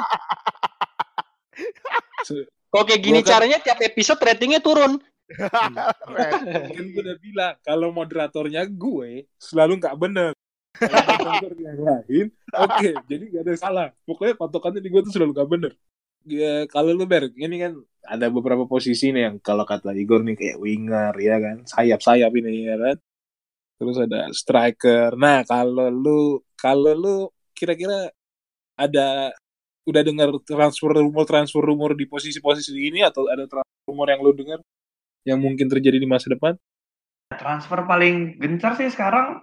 Speaker 4: Kalau kayak gini
Speaker 1: Gua kan-
Speaker 4: caranya tiap episode ratingnya turun.
Speaker 1: kan gue udah bilang kalau moderatornya gue selalu nggak bener. Moderator yang lain oke jadi nggak ada yang salah. Pokoknya patokannya di gue tuh selalu nggak bener. Ya, kalau lu ber ini kan ada beberapa posisi nih yang kalau kata Igor nih kayak winger ya kan? Sayap sayap ini ya kan? Terus ada striker. Nah kalau lu kalau lu kira-kira ada udah dengar transfer rumor transfer rumor di posisi-posisi ini atau ada transfer rumor yang lu dengar yang mungkin terjadi di masa depan
Speaker 3: transfer paling gencar sih sekarang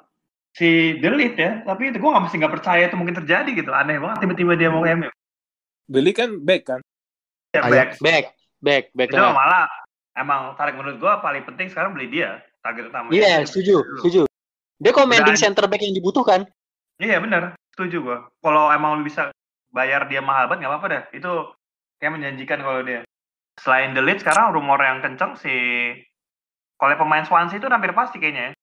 Speaker 3: si Delit ya. Tapi itu gue nggak mesti nggak percaya itu mungkin terjadi gitu. Aneh banget tiba-tiba dia mau ke MU.
Speaker 1: Beli kan back kan
Speaker 3: Ya, back.
Speaker 4: Back, back, back.
Speaker 3: Itu malah emang tarik menurut gue paling penting sekarang beli dia. Target utama.
Speaker 4: Iya, setuju, setuju. Dia commanding
Speaker 3: Dan-
Speaker 4: center back yang dibutuhkan.
Speaker 3: Iya benar, setuju gua. Kalau emang lu bisa bayar dia mahal banget nggak apa-apa dah. Itu kayak menjanjikan kalau dia. Selain The Leeds sekarang rumor yang kenceng si kalau pemain Swansea itu hampir pasti kayaknya ya.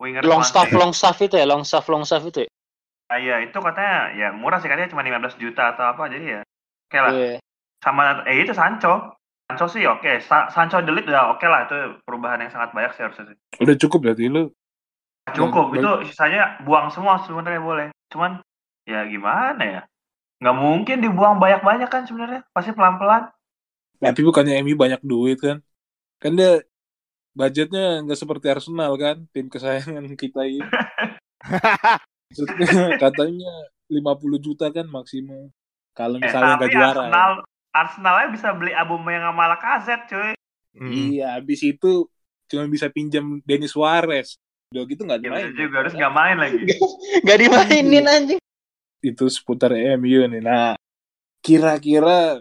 Speaker 3: Winger
Speaker 4: Longstaff,
Speaker 3: Swansea.
Speaker 4: Longstaff itu ya, Longstaff, Longstaff itu ya.
Speaker 3: Ah, iya, itu katanya ya murah sih katanya cuma 15 juta atau apa jadi ya. Oke lah.
Speaker 4: Iya.
Speaker 3: Sama eh itu Sancho. Sancho sih oke. Sa- Sancho The Leeds udah oke lah itu perubahan yang sangat banyak sih harusnya sih.
Speaker 1: Udah cukup berarti lu.
Speaker 3: Cukup, itu sisanya buang semua sebenarnya boleh. Cuman ya gimana ya? Nggak mungkin dibuang banyak-banyak kan sebenarnya. Pasti pelan-pelan.
Speaker 1: Tapi bukannya MU banyak duit kan? Kan dia budgetnya nggak seperti Arsenal kan, tim kesayangan kita ini. Maksudnya katanya 50 juta kan maksimum. Kalau
Speaker 3: Eh,
Speaker 1: misalnya nggak juara. ya.
Speaker 3: Arsenal, Arsenalnya bisa beli Aubameyang sama Lacazette cuy.
Speaker 5: Hmm.
Speaker 1: Iya, habis itu cuma bisa pinjam Denis Suarez. Udah gitu nggak
Speaker 3: Ya,
Speaker 1: dimain.
Speaker 3: bener juga harus nggak main lagi.
Speaker 4: Gak dimainin anjing.
Speaker 1: Itu seputar MU nih. Nah, kira-kira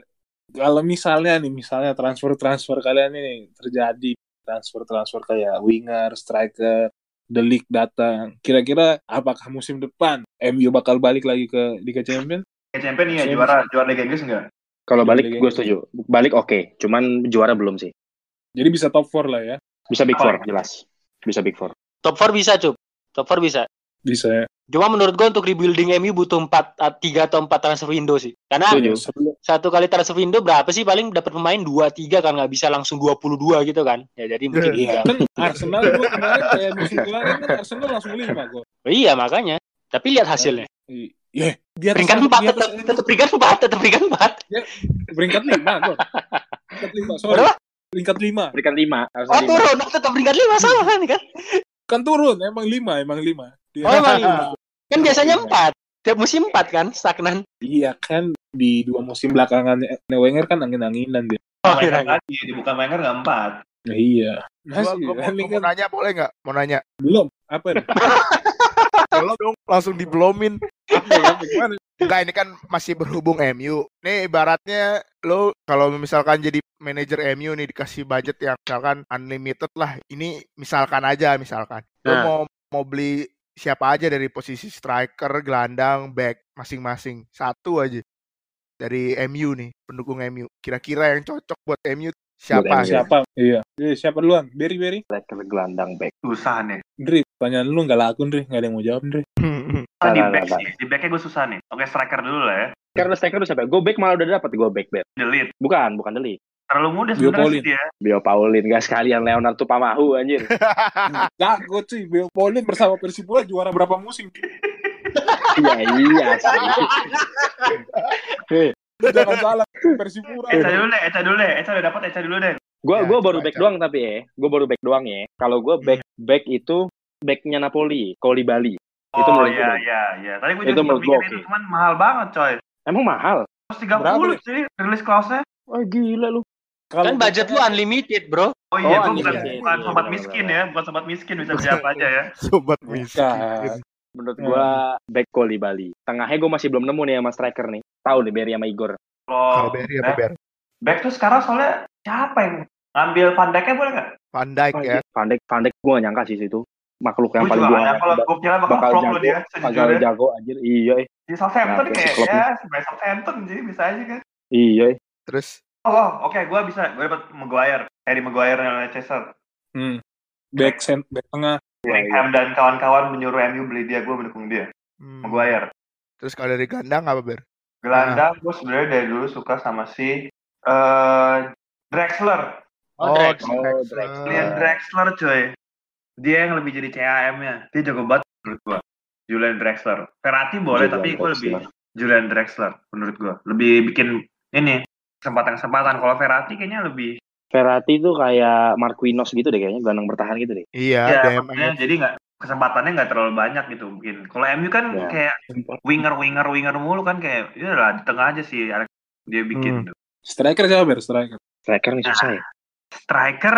Speaker 1: kalau misalnya nih, misalnya transfer-transfer kalian ini terjadi transfer-transfer kayak winger, striker, the league datang. Kira-kira apakah musim depan MU bakal balik lagi ke Liga Champions?
Speaker 3: Kayak champion nih ya
Speaker 1: Saya
Speaker 3: juara juara Liga Inggris enggak?
Speaker 2: Kalau balik
Speaker 1: Liga
Speaker 2: gue setuju. Balik oke, cuman juara belum sih.
Speaker 1: Jadi bisa top 4 lah ya.
Speaker 2: Bisa big
Speaker 3: Oh,
Speaker 2: four
Speaker 3: iya.
Speaker 2: jelas. Bisa big four.
Speaker 4: Top 4 bisa, Cup. Top 4 bisa.
Speaker 1: Bisa ya.
Speaker 4: Cuma menurut gua untuk rebuilding MU butuh 4 3 atau 4 transfer window sih. Karena
Speaker 2: Setuju.
Speaker 1: Sebelum-
Speaker 4: satu kali transfer window berapa sih paling dapat pemain 2 3 kan nggak bisa langsung 22 gitu kan. Ya jadi mungkin
Speaker 1: Iya, kan Arsenal gua kemarin kayak musim kemarin kan Arsenal langsung 5 gol.
Speaker 4: Iya, makanya. Tapi lihat hasilnya.
Speaker 1: Iya, atas
Speaker 4: Peringkat
Speaker 1: di
Speaker 4: 4
Speaker 1: atas-
Speaker 4: tetap tetap peringkat 4, tetap peringkat 4.
Speaker 1: peringkat 5 gol. Peringkat 5, sorry.
Speaker 4: Berapa?
Speaker 1: Peringkat 5.
Speaker 2: Peringkat lima. harus
Speaker 4: Oh,
Speaker 2: lima.
Speaker 4: turun, tetap peringkat 5 sama kan kan.
Speaker 1: Kan turun, emang 5, emang 5. Dia-
Speaker 4: Oh, emang 5. Kan biasanya 4. Tiap musim 4 kan, stagnan.
Speaker 1: Iya kan di dua musim belakangan Wenger kan angin-anginan dia.
Speaker 4: Oh,
Speaker 3: Wenger
Speaker 4: kira-kira.
Speaker 3: lagi, di bukan Wenger nggak empat.
Speaker 1: Nah, iya.
Speaker 5: Gua,
Speaker 1: Masih,
Speaker 5: gua mau,
Speaker 1: ini
Speaker 5: gua mau
Speaker 1: kan
Speaker 5: nanya boleh nggak? Mau nanya.
Speaker 1: belum. Apa nih?
Speaker 5: Kalau dong langsung diblomin. Enggak, ini kan masih berhubung MU. Nih ibaratnya lo kalau misalkan jadi manajer MU nih dikasih budget yang misalkan unlimited lah. Ini misalkan aja misalkan. Lo
Speaker 4: Nah.
Speaker 5: mau mau beli siapa aja dari posisi striker, gelandang, back masing-masing. Satu aja. Dari MU nih, pendukung MU. Kira-kira yang cocok buat MU siapa?
Speaker 2: MU.
Speaker 1: Siapa? Iya. Eh, siapa duluan? Berry Berry.
Speaker 2: Striker gelandang back.
Speaker 3: Susah nih.
Speaker 1: Dri, pertanyaan lu nggak laku, Dri. Nggak ada yang mau jawab, Dri.
Speaker 3: Ah, di back
Speaker 2: nah,
Speaker 3: sih. Di backnya gue susah nih. Oke striker dulu lah ya.
Speaker 2: Karena striker udah siapa? Go back malah udah dapet go back back.
Speaker 3: Delete.
Speaker 2: Bukan, bukan Deli.
Speaker 3: Terlalu mudah
Speaker 1: Bio
Speaker 3: sebenarnya
Speaker 1: Paulin.
Speaker 3: sih dia.
Speaker 2: Bio Paulin gak sekalian Leonardo Pamahu anjir.
Speaker 1: Jago cuy. Bel Paulin bersama Persipura juara berapa musim?
Speaker 2: Iya iya sih.
Speaker 1: Jangan salah. Persipura.
Speaker 3: Eca dulu deh, Eca dulu deh. Eca udah dapat Eca dulu deh.
Speaker 2: Gua
Speaker 5: Ya,
Speaker 2: gua baru back doang tapi ya. Gua baru back doang ya. Kalau gua back back itu backnya Napoli, Bali. Itu
Speaker 3: Oh
Speaker 2: menurut
Speaker 3: iya iya iya. Tadi gue
Speaker 2: Itu
Speaker 3: juga sempat
Speaker 2: menurut gua
Speaker 3: mikir itu cuman mahal banget coy.
Speaker 2: Emang mahal.
Speaker 3: 130
Speaker 1: Berapa,
Speaker 3: sih rilis clause-nya.
Speaker 2: Wah gila lu.
Speaker 1: Kalau
Speaker 4: Kan budget lu unlimited, Bro.
Speaker 3: Oh iya,
Speaker 2: Oh,
Speaker 3: bukan,
Speaker 2: iya,
Speaker 3: bukan
Speaker 2: iya,
Speaker 3: sobat
Speaker 2: iya,
Speaker 3: miskin
Speaker 2: iya.
Speaker 3: ya, bukan sobat miskin bisa beli apa aja ya.
Speaker 5: Sobat miskin.
Speaker 1: Bukan.
Speaker 2: Menurut
Speaker 1: Hmm.
Speaker 2: gua back Bali. Tengahnya gua masih belum nemu nih sama striker nih. Tahu nih Berry sama Igor.
Speaker 5: Kalau
Speaker 3: Kalau
Speaker 5: Berry apa
Speaker 3: back,
Speaker 5: Ber?
Speaker 3: back tuh sekarang soalnya siapa yang ngambil Van Dijk-nya boleh nggak?
Speaker 5: Van Dijk ya.
Speaker 2: Van Dijk, Van Dijk gua gak nyangka sih situ. Makhluk yang
Speaker 3: Gue
Speaker 2: paling
Speaker 3: nyangka kalau gue kira bakal
Speaker 2: bakal
Speaker 3: flop loh
Speaker 2: jago,
Speaker 3: dia
Speaker 2: bakal
Speaker 3: sejujurnya.
Speaker 2: jago anjir. Iya, eh.
Speaker 3: Di Southampton
Speaker 2: Ya,
Speaker 3: kayak ya sebagai Southampton jadi bisa aja kan.
Speaker 2: iya. eh.
Speaker 5: Terus
Speaker 3: Oh, oh, oke, gue bisa. Gue dapat Maguire, Harry Maguire dan Leicester.
Speaker 1: Hmm. Back, cent- back tengah.
Speaker 3: Bellingham dan kawan-kawan menyuruh MU beli dia, gue mendukung dia.
Speaker 5: hmm,
Speaker 3: Maguire.
Speaker 5: terus kalau dari gelandang apa Ber?
Speaker 3: Gelandang, gue sebenarnya dari dulu suka sama si eh Drexler.
Speaker 4: Oh.
Speaker 2: Oh,
Speaker 5: Drexler.
Speaker 3: Julian Drexler coy. Dia yang lebih jadi CAM-nya. Dia jago banget menurut gua. Julian Drexler. Verratti boleh,
Speaker 2: Julian
Speaker 3: tapi gue lebih. Julian Drexler menurut gua. Lebih bikin ini kesempatan-kesempatan. Kalau Verratti kayaknya lebih
Speaker 2: Verratti tuh kayak Marquinhos gitu deh kayaknya, gelandang bertahan gitu deh.
Speaker 5: Iya,
Speaker 3: ya
Speaker 5: DMF.
Speaker 3: maksudnya jadi nggak kesempatannya nggak terlalu banyak gitu mungkin. Kalau MU kan
Speaker 2: Ya.
Speaker 3: kayak winger winger winger mulu kan kayak ya lah di tengah aja sih dia bikin.
Speaker 5: Hmm.
Speaker 1: Striker siapa, Ber? Striker.
Speaker 2: Striker nih susah ya.
Speaker 3: Striker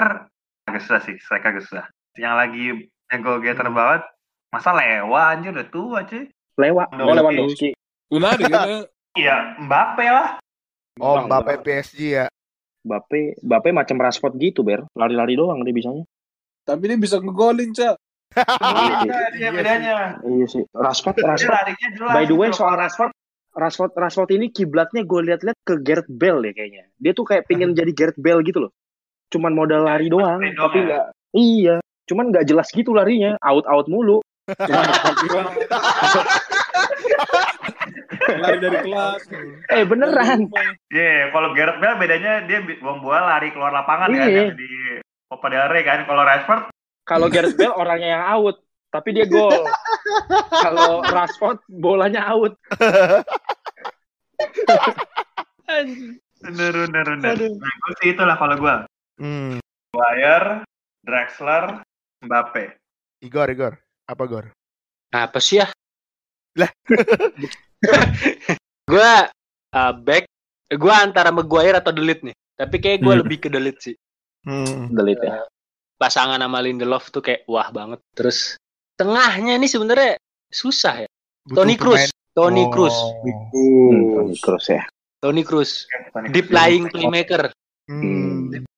Speaker 3: agak susah sih, striker agak susah. Yang lagi yang go getter banget masa lewa anjir udah tua cuy.
Speaker 2: Lewat, oh
Speaker 3: Lewandowski.
Speaker 2: Lewandowski.
Speaker 1: Unari kan?
Speaker 3: Iya, Mbappe lah.
Speaker 5: Oh, Mbappe PSG ya.
Speaker 2: Mbappe, Mbappe macam Rashford gitu, Ber. Lari-lari doang dia bisanya.
Speaker 1: Tapi dia bisa ngegolin, Cak.
Speaker 2: Iya sih.
Speaker 3: Iya,
Speaker 5: Iya
Speaker 3: bedanya.
Speaker 2: Iya sih. Rashford, Rashford.
Speaker 3: larinya jelas.
Speaker 2: By the way, soal Rashford, Rashford, Rashford ini kiblatnya gue liat-liat ke Gareth Bale ya kayaknya. Dia tuh kayak pingin jadi Gareth Bale gitu loh. Cuman modal lari doang tapi
Speaker 3: ya?
Speaker 2: nggak. Iya. Cuman nggak jelas gitu larinya, out-out mulu.
Speaker 1: Cuma kira lari dari kelas.
Speaker 2: Eh beneran.
Speaker 3: Iya, kalau Gareth Bale bedanya dia bom bola lari keluar lapangan kan
Speaker 2: Iya.
Speaker 3: yang di Copa del Rey kan. Kalau Rashford
Speaker 2: Kalau Gareth Bale orangnya yang out, tapi dia gol. Kalau Rashford bolanya out.
Speaker 3: bener bener bener. Nah, gue sih itulah kalau gue.
Speaker 5: Hmm.
Speaker 3: Maguire, Draxler, Mbappe.
Speaker 5: Igor, Igor. Apa Gor?
Speaker 4: Apa sih ya?
Speaker 5: Lah.
Speaker 4: gue uh, back, gue antara Maguire atau Delete nih. Tapi kayak gue
Speaker 2: Hmm.
Speaker 4: lebih ke Delete sih.
Speaker 5: Hmm.
Speaker 2: Delete ya.
Speaker 4: Pasangan sama Lindelof tuh kayak wah banget. Terus tengahnya nih sebenarnya susah ya.
Speaker 5: Butuh
Speaker 4: Toni Kroos,
Speaker 5: pemain-
Speaker 4: Toni
Speaker 5: Oh.
Speaker 4: Kroos,
Speaker 2: Hmm, Toni Kroos ya.
Speaker 4: Toni Kroos,
Speaker 3: Toni
Speaker 4: deep lying playmaker.
Speaker 5: Hmm.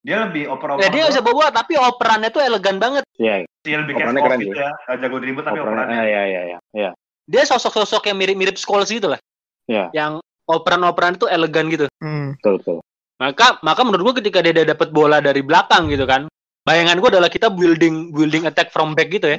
Speaker 3: Dia lebih oper-oper.
Speaker 4: Nah, dia nggak bisa bawa tapi operannya tuh elegan banget.
Speaker 2: Iya,
Speaker 3: Dia lebih
Speaker 2: Operannya
Speaker 3: kayak
Speaker 2: keren
Speaker 3: gitu ya. Gak jago dribble tapi
Speaker 2: operannya.
Speaker 3: operannya.
Speaker 2: Ah, iya, iya, iya. Iya.
Speaker 4: Dia sosok-sosok yang mirip-mirip Scholes gitu lah.
Speaker 2: Iya.
Speaker 4: Yang operan-operan itu elegan gitu.
Speaker 5: Hmm.
Speaker 2: Betul, betul.
Speaker 4: Maka maka menurut gua ketika dia udah dapat bola dari belakang gitu kan. Bayangan gua adalah kita building building attack from back gitu ya.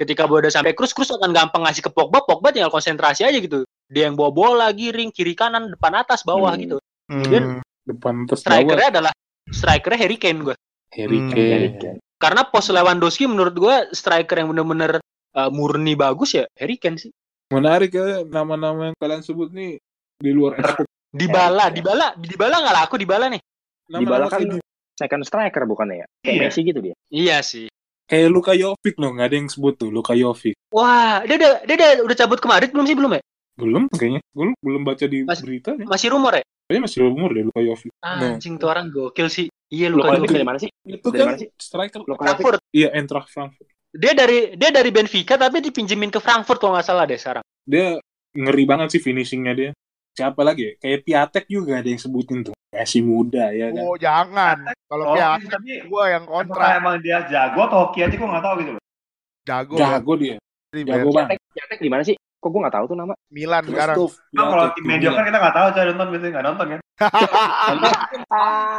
Speaker 4: Ketika bola udah sampai Cruz, Cruz akan gampang ngasih ke Pogba, Pogba tinggal konsentrasi aja gitu. Dia yang bawa bola, giring, kiri kanan, depan atas, bawah
Speaker 2: Hmm.
Speaker 4: gitu.
Speaker 5: Hmm.
Speaker 1: Depan terus bawah.
Speaker 4: Strikernya adalah strikernya Harry Kane gua.
Speaker 1: Harry
Speaker 5: Hmm.
Speaker 1: Kane.
Speaker 4: Karena pos Lewandowski menurut gua striker yang bener-bener uh, murni bagus ya Harry Kane sih.
Speaker 1: Menarik ya nama-nama yang kalian sebut nih di luar ekspor.
Speaker 4: Dybala, Dybala, Dybala nggak laku Dybala nih.
Speaker 2: Dybala
Speaker 1: Nama-nama
Speaker 2: kan
Speaker 1: kayak,
Speaker 2: second striker bukannya ya? Kayak
Speaker 3: Iya.
Speaker 2: Messi gitu dia.
Speaker 4: Iya sih.
Speaker 1: kayak Luka Jovic loh, nggak ada yang sebut tuh Luka Jovic.
Speaker 4: Wah, dia udah dia udah, udah cabut ke Madrid belum sih belum ya?
Speaker 1: Belum kayaknya. Belum belum baca di
Speaker 4: Mas-
Speaker 1: berita nih.
Speaker 4: Masih rumor ya?
Speaker 1: Kayaknya masih umur deh Luka Jovic.
Speaker 4: Anjing tuh orang gokil sih. Iya
Speaker 2: Luka
Speaker 4: Luka
Speaker 2: Jovic dari mana sih?
Speaker 1: Itu
Speaker 2: Dari
Speaker 1: kan
Speaker 2: mana sih?
Speaker 1: striker.
Speaker 2: Luka.
Speaker 4: Frankfurt.
Speaker 1: Iya, Eintracht Frankfurt.
Speaker 4: Dia dari dia dari Benfica tapi dipinjemin ke Frankfurt kalau nggak salah deh sekarang.
Speaker 1: Dia ngeri banget sih finishingnya dia. Siapa lagi ya? Kayak Piatek juga ada yang sebutin tuh. Masih muda ya kan.
Speaker 5: Oh, jangan. Kalau
Speaker 3: Oh,
Speaker 5: Piatek
Speaker 3: tapi
Speaker 5: gua yang kontra.
Speaker 3: emang dia jago atau hoki aja gue nggak tahu gitu loh.
Speaker 5: Jago.
Speaker 1: Jago dia.
Speaker 5: Di
Speaker 1: Jago banget.
Speaker 2: Piatek, Piatek di mana sih? Kok gue nggak tahu tuh nama?
Speaker 5: Milan sekarang.
Speaker 1: Christoph
Speaker 3: Nah, kalau tim mediocre
Speaker 1: gila.
Speaker 3: kita nggak tahu saya nonton biasanya nggak nonton kan.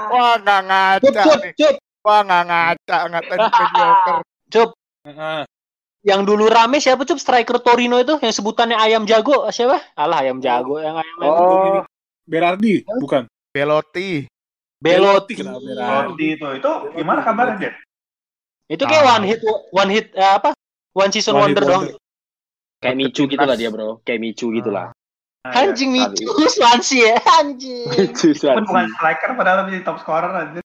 Speaker 5: Wah, nggak
Speaker 4: Cup,
Speaker 5: ngaca
Speaker 4: cup,
Speaker 5: nih.
Speaker 4: cup,
Speaker 5: Wah, nggak ngaca. Ngatain mediocre.
Speaker 4: cup.
Speaker 1: Heeh.
Speaker 4: Yang dulu rame siapa cup striker Torino itu yang sebutannya ayam jago siapa? Alah ayam jago yang ayam
Speaker 2: Oh,
Speaker 1: Berardi, bukan.
Speaker 5: Belotti.
Speaker 4: Belotti.
Speaker 3: Rodi itu itu gimana kabarnya dia?
Speaker 4: Itu kayak
Speaker 5: Ah.
Speaker 4: one hit one hit eh, apa? One season
Speaker 1: One hit
Speaker 4: wonder doang.
Speaker 2: Kayak Micu gitu lah dia bro. Kayak Micu gitu lah.
Speaker 3: Ya.
Speaker 4: Anjing. Micu Swansea ya anjing.
Speaker 2: Micu
Speaker 3: Pun bukan striker padahal menjadi top scorer aja.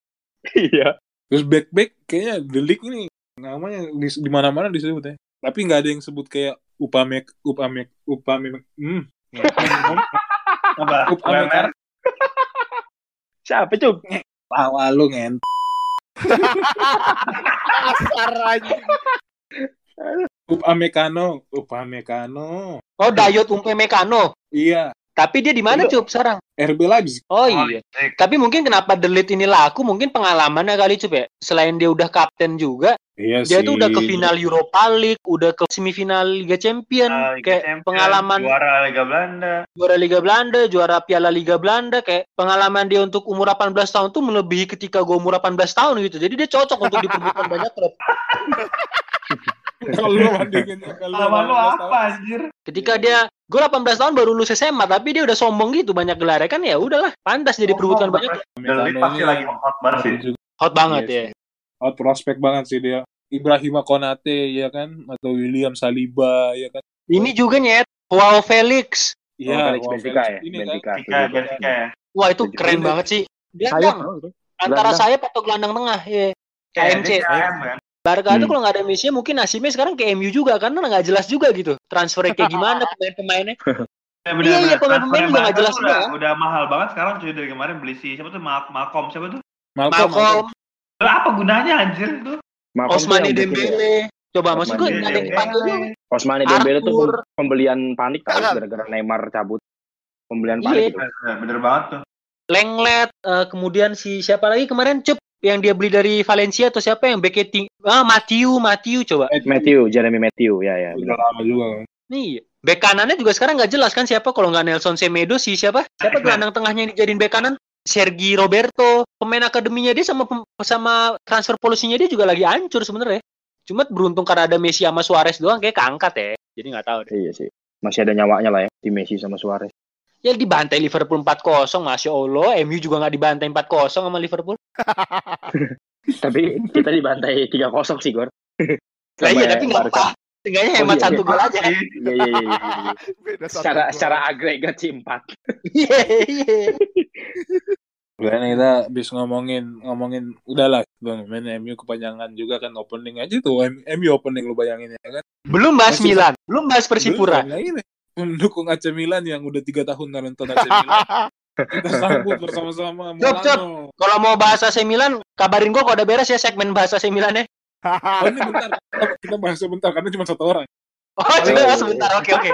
Speaker 2: Iya.
Speaker 1: Terus back back kayaknya The League ini namanya di, di mana-mana disebut ya. Tapi nggak ada yang sebut kayak Upamek Upamek Upamek hmm.
Speaker 3: Apa?
Speaker 1: Upamek?
Speaker 2: Siapa cup?
Speaker 1: Tawa lu ngen.
Speaker 5: Kasar anjing.
Speaker 1: Upamecano, Upamecano.
Speaker 4: Oh Dayot Umpe Mekano.
Speaker 1: Iya,
Speaker 4: Tapi dia di mana cup sekarang?
Speaker 1: RB Leipzig.
Speaker 4: Oh
Speaker 3: Oh,
Speaker 4: iya.
Speaker 3: Leipzig.
Speaker 4: Tapi mungkin kenapa Delete ini laku mungkin pengalamannya kali cup ya. Selain dia udah kapten juga,
Speaker 1: Iya
Speaker 4: dia
Speaker 1: sih.
Speaker 4: tuh udah ke final Europa League, udah ke semifinal Liga Champion,
Speaker 3: Ah, Liga
Speaker 4: kayak
Speaker 3: Champions,
Speaker 4: pengalaman
Speaker 3: juara Liga Belanda.
Speaker 4: juara Liga Belanda, juara Piala Liga Belanda, kayak pengalaman dia untuk umur 18 tahun tuh melebihi ketika gue umur 18 tahun gitu. Jadi dia cocok untuk diperbutkan banyak klub.
Speaker 1: Kalau lu bandingin
Speaker 3: Pengalaman lu
Speaker 1: 18
Speaker 3: apa anjir?
Speaker 4: Ketika dia gue 18 tahun baru lulus SMA, tapi dia udah sombong gitu banyak gelarnya kan ya udahlah, pantas jadi perbutkan banyak.
Speaker 3: Delit pasti lagi hot banget sih.
Speaker 1: juga
Speaker 4: Hot banget
Speaker 1: Iya
Speaker 4: ya.
Speaker 1: sih. Hot prospect banget sih dia. Ibrahima Konate ya kan atau William Saliba ya kan.
Speaker 4: Ini juga nyet, Wow Felix.
Speaker 1: Iya,
Speaker 2: Felix
Speaker 1: wah,
Speaker 2: Benfica
Speaker 1: Felix
Speaker 2: ya? Benfica.
Speaker 1: kan.
Speaker 3: Benfica, Benfica ya.
Speaker 4: Wah itu keren banget sih.
Speaker 2: Sayap itu.
Speaker 4: antara
Speaker 2: Gelandang.
Speaker 4: sayap atau gelandang tengah ya. KMC.
Speaker 3: KM kan.
Speaker 4: Barca tuh
Speaker 2: Hmm.
Speaker 4: kalau nggak ada Messi mungkin nasibnya sekarang ke MU juga karena nggak jelas juga gitu transfernya kayak gimana pemain-pemainnya.
Speaker 3: Ya,
Speaker 4: Iya, iya, pemain-pemain
Speaker 3: Transfernya
Speaker 4: juga nggak jelas
Speaker 3: tuh
Speaker 4: juga,
Speaker 3: udah,
Speaker 4: kan?
Speaker 3: udah mahal banget sekarang cuy dari kemarin beli si siapa tuh Mal Malcolm siapa tuh?
Speaker 1: Malcolm,
Speaker 4: Malcolm,
Speaker 3: Lah, apa gunanya anjir tuh?
Speaker 2: Malcolm bikin-
Speaker 4: Dembele. Coba maksud gue
Speaker 2: Osmane
Speaker 4: nggak ada yang
Speaker 3: Dembele.
Speaker 4: dipanggil juga.
Speaker 2: Osmane Dembele tuh pembelian panik
Speaker 5: Jangan.
Speaker 2: gara-gara Neymar cabut. Pembelian
Speaker 4: Iya.
Speaker 2: panik itu.
Speaker 3: Bener, bener banget tuh.
Speaker 4: Lenglet, eh, kemudian si siapa lagi kemarin Cup yang dia beli dari Valencia atau siapa yang backnya ting- ah Matthew Matthew coba.
Speaker 2: Matthew, Jeremy Matthew, ya ya.
Speaker 1: Udah lama juga.
Speaker 4: nih back kanannya juga sekarang nggak jelas kan siapa? Kalau nggak Nelson Semedo si siapa? Siapa gelandang tengahnya yang dijadiin back kanan? Sergi Roberto. Pemain akademinya dia sama sama transfer polisinya dia juga lagi hancur sebenarnya. Cuma beruntung karena ada Messi sama Suarez doang kayak keangkat ya. Jadi nggak tahu deh.
Speaker 2: Iya sih. Masih ada nyawanya lah ya di Messi sama Suarez.
Speaker 4: Ya dibantai Liverpool 4-0 masya Allah MU juga nggak dibantai 4-0 sama Liverpool
Speaker 2: Tapi kita dibantai 3-0 sih, Gor.
Speaker 4: Lah iya tapi nggak apa Seenggaknya
Speaker 2: Oh,
Speaker 4: hemat
Speaker 2: iya,
Speaker 4: satu
Speaker 2: iya.
Speaker 4: gol aja
Speaker 2: Iya, iya, iya, iya, iya. Secara secara agregat sih 4.
Speaker 4: Iya, iya.
Speaker 1: Karena kita habis ngomongin ngomongin udahlah bang main MU kepanjangan juga kan opening aja tuh MU opening lu bayangin ya kan
Speaker 4: Belum bahas
Speaker 1: Masih-
Speaker 4: Milan, belum bahas Persipura.
Speaker 1: Belum, ini pendukung AC Milan yang udah tiga tahun nonton AC Milan kita sambut bersama-sama
Speaker 4: Cop, cop.
Speaker 1: Milano.
Speaker 4: Kalau mau bahas AC Milan, kabarin gua kalau udah beres ya segmen bahas AC Milan ya.
Speaker 1: Oh ini bentar kita, bahas sebentar karena cuma satu orang
Speaker 4: Oh, coba sebentar. Oke, oke.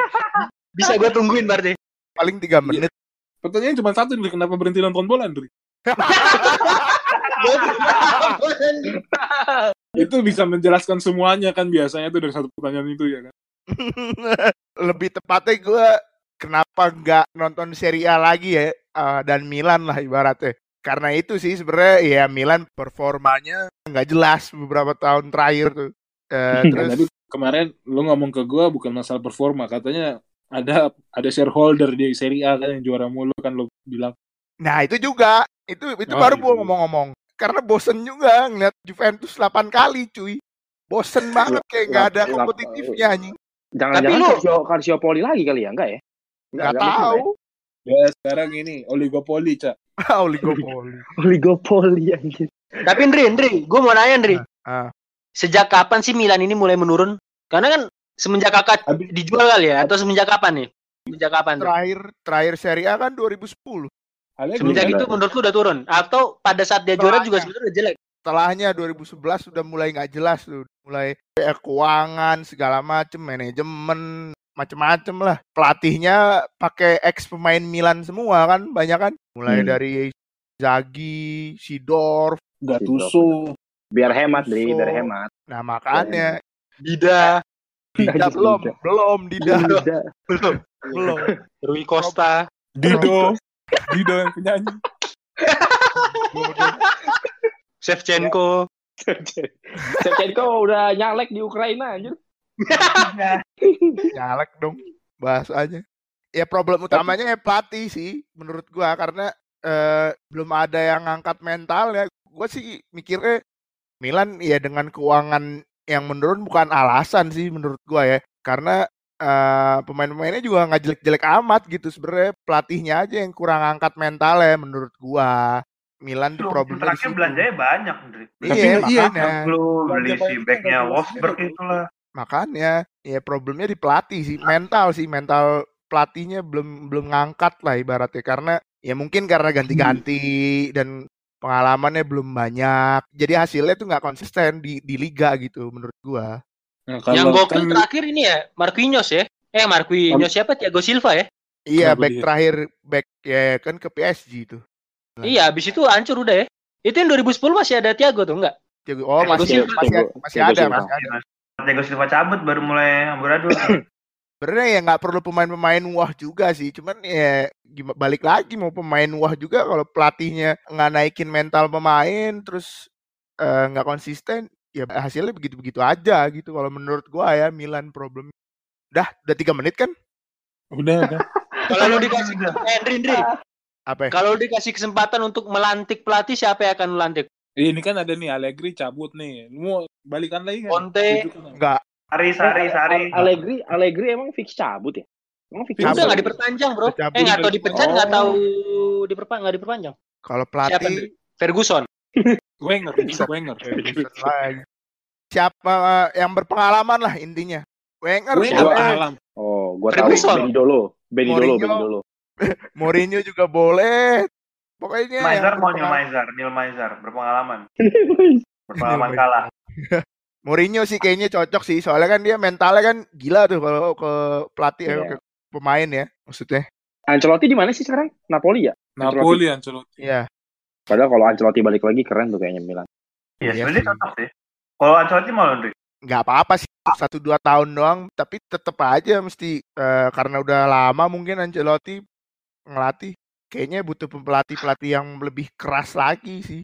Speaker 4: Bisa gua tungguin berarti.
Speaker 5: Paling tiga menit.
Speaker 1: pertanyaan cuma satu Ndri. kenapa berhenti nonton bola Ndri? itu bisa menjelaskan semuanya kan biasanya tuh dari satu pertanyaan itu ya kan
Speaker 5: Lebih tepatnya gue kenapa nggak nonton Serie A lagi ya eh, dan Milan lah ibaratnya. Karena itu sih sebenarnya ya Milan performanya nggak jelas beberapa tahun terakhir tuh.
Speaker 1: Nah,
Speaker 5: terus
Speaker 1: tapi kemarin lu ngomong ke gua bukan masalah performa katanya ada ada shareholder di Serie A kan yang juara mulu kan lu bilang
Speaker 5: Nah itu juga itu itu
Speaker 1: Oh,
Speaker 5: baru
Speaker 1: iya.
Speaker 5: gua ngomong-ngomong karena bosen juga ngeliat Juventus 8 kali cuy bosen banget kayak nggak ada kompetitifnya anjing
Speaker 2: Jangan-jangan
Speaker 4: Tapi lu-
Speaker 2: Calcio, Calciopoli lagi kali ya? Enggak ya?
Speaker 5: nggak
Speaker 2: mungkin lah
Speaker 5: tahu
Speaker 1: ya sekarang ini oligopoli cak
Speaker 5: oligopoli
Speaker 2: ya. Oligopoli anjir.
Speaker 4: Tapi Ndri, Ndri, gua mau nanya Ndri.
Speaker 5: Ah.
Speaker 4: Sejak kapan sih Milan ini mulai menurun? Karena kan semenjak kakak
Speaker 1: Habis-
Speaker 4: dijual kali ya atau semenjak kapan nih? Semenjak kapan? tuh?
Speaker 5: terakhir terakhir Serie A kan 2010
Speaker 1: Allegri
Speaker 4: Semenjak itu menurut lu udah turun atau pada saat dia juara juga sebenarnya udah jelek?
Speaker 5: Setelahnya 2011 sudah mulai nggak jelas tuh. Mulai kayak keuangan segala macem manajemen macem-macem lah. Pelatihnya pakai ex pemain Milan semua kan banyak kan? Mulai
Speaker 2: Hmm.
Speaker 5: dari Zagi, Sidorf.
Speaker 1: Gattuso.
Speaker 2: Biar hemat, Dri,
Speaker 5: Tuso.
Speaker 2: biar hemat.
Speaker 5: nah makanya.
Speaker 4: Dida,
Speaker 5: Dida. belum belum Dida.
Speaker 4: Belum.
Speaker 5: belum.
Speaker 4: Rui Costa.
Speaker 1: Dido Dido yang penyanyi
Speaker 4: Shevchenko.
Speaker 2: Shevchenko udah nyalek di Ukraina anjir.
Speaker 5: nyalek dong bahasanya ya problem utamanya ya pelatih sih menurut gua karena eh, belum ada yang ngangkat mental ya. Gua sih mikirnya Milan ya dengan keuangan yang menurun bukan alasan sih menurut gua ya. Karena eh, pemain-pemainnya juga nggak jelek-jelek amat gitu sebenarnya. Pelatihnya aja yang kurang angkat mental ya menurut gua Milan tuh problemnya di
Speaker 3: Terakhir
Speaker 5: situ.
Speaker 3: belanjanya banyak, Ndri.
Speaker 5: Iya,
Speaker 1: Tapi iya,
Speaker 5: makanya.
Speaker 3: Lu beli si backnya Wolfsburg itulah.
Speaker 5: Makanya ya problemnya di pelatih sih, mental sih, mental pelatihnya belum belum ngangkat lah ibaratnya karena ya mungkin karena ganti-ganti dan pengalamannya belum banyak. Jadi hasilnya tuh nggak konsisten di di liga gitu menurut gua.
Speaker 1: Nah,
Speaker 4: Yang gokil
Speaker 1: kan
Speaker 4: terakhir ini ya Marquinhos ya. Eh Marquinhos siapa? Thiago Silva ya.
Speaker 5: Iya,
Speaker 1: Kenapa
Speaker 5: back
Speaker 1: dia?
Speaker 5: terakhir back ya kan ke PSG tuh. Nah.
Speaker 4: Iya, habis itu hancur udah ya. Itu yang 2010 masih ada Thiago tuh enggak?
Speaker 5: Thiago- Oh, masih masih masih ada,
Speaker 2: Silva.
Speaker 5: masih ada.
Speaker 3: Thiago Silva cabut baru mulai amburadul.
Speaker 5: Sebenarnya ya nggak perlu pemain-pemain wah juga sih, cuman ya balik lagi mau pemain wah juga kalau pelatihnya nggak naikin mental pemain terus eh, nggak konsisten ya hasilnya begitu-begitu aja gitu kalau menurut gua ya Milan problem. Udah, udah tiga menit kan?
Speaker 1: udah udah
Speaker 4: Kalau lu dikasih Ndri, Ndri,
Speaker 5: Apa? ya?
Speaker 4: kalau dikasih kesempatan untuk melantik pelatih siapa yang akan lu lantik?
Speaker 1: ini kan ada nih Allegri cabut nih mau balikan lagi kan
Speaker 4: Conte.
Speaker 5: Enggak.
Speaker 3: Sari, Sari, Sari.
Speaker 2: Allegri, Allegri emang fix cabut ya? Emang fix
Speaker 5: Cabut.
Speaker 4: Udah nggak diperpanjang, Bro.
Speaker 5: Cabut.
Speaker 4: Eh nggak tahu dipecat, nggak
Speaker 2: Oh.
Speaker 4: tahu diperpanjang, nggak diperpanjang.
Speaker 5: Kalau pelatih
Speaker 4: Ferguson.
Speaker 1: Wenger Wenger
Speaker 5: siapa eh, yang berpengalaman lah intinya. Wenger,
Speaker 1: Wenger
Speaker 2: Oh, gua tahu
Speaker 4: Ferguson.
Speaker 2: Benidolo. Benidolo. Benidolo.
Speaker 5: Mourinho juga boleh. Pokoknya
Speaker 3: Maizar
Speaker 5: yang
Speaker 3: mau Neil
Speaker 5: berpengalaman.
Speaker 3: Maizar, Neil Maizar berpengalaman. Berpengalaman kalah.
Speaker 5: Mourinho sih kayaknya cocok sih, soalnya kan dia mentalnya kan gila tuh kalau ke pelatih eh,
Speaker 2: Iya.
Speaker 5: ke pemain ya, maksudnya.
Speaker 2: Ancelotti di mana sih sekarang? Napoli ya?
Speaker 1: Napoli Ancelotti
Speaker 5: Iya.
Speaker 2: Padahal kalau Ancelotti balik lagi keren tuh kayaknya Milan.
Speaker 3: Iya,
Speaker 5: Iya
Speaker 3: sebenarnya cocok sih. Kalau Ancelotti mau Andre.
Speaker 5: nggak apa-apa sih satu dua tahun doang tapi tetep aja mesti eh, karena udah lama mungkin Ancelotti ngelatih kayaknya butuh pelatih pelatih yang lebih keras lagi sih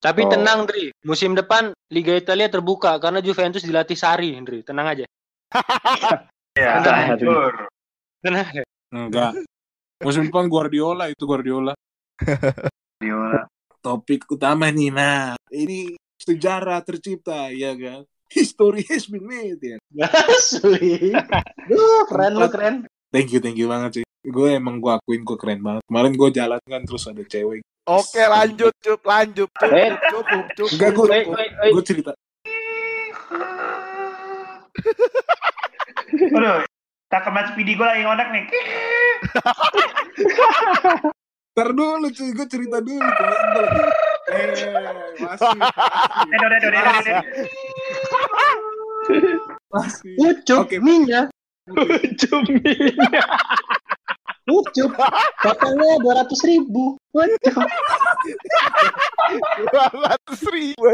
Speaker 4: Tapi
Speaker 2: Oh.
Speaker 4: tenang, Dri. Musim depan Liga Italia terbuka karena Juventus dilatih Sari, Dri. Tenang aja.
Speaker 3: Iya,
Speaker 2: Benar.
Speaker 3: hancur.
Speaker 4: Tenang.
Speaker 1: Enggak. Musim depan Guardiola itu Guardiola.
Speaker 3: Diola.
Speaker 1: Topik utama nih, nah ini sejarah tercipta, ya kan? History has been made ya.
Speaker 4: Asli. Duh, keren lu, keren.
Speaker 1: Thank you, thank you banget sih. Gue emang gue akuin gue keren banget. Kemarin gue jalan kan terus ada cewek.
Speaker 5: oke lanjut cup lanjut cup
Speaker 2: Eh.
Speaker 5: cukup cukup
Speaker 1: Enggak, gue
Speaker 2: Eh, eh, eh.
Speaker 1: gue cerita.
Speaker 3: Aduh, cakep speedy gue lagi ngonek nih.
Speaker 1: Ntar dulu cuy, gue cerita dulu. Kemarin gue lagi, eh, masih,
Speaker 3: Eh, udah, udah, udah, udah, udah.
Speaker 1: masih.
Speaker 4: Ucup
Speaker 1: Oke.
Speaker 4: minyak. Ucup minyak. Ucup. Totalnya dua ratus ribu.
Speaker 5: Dua ratus ribu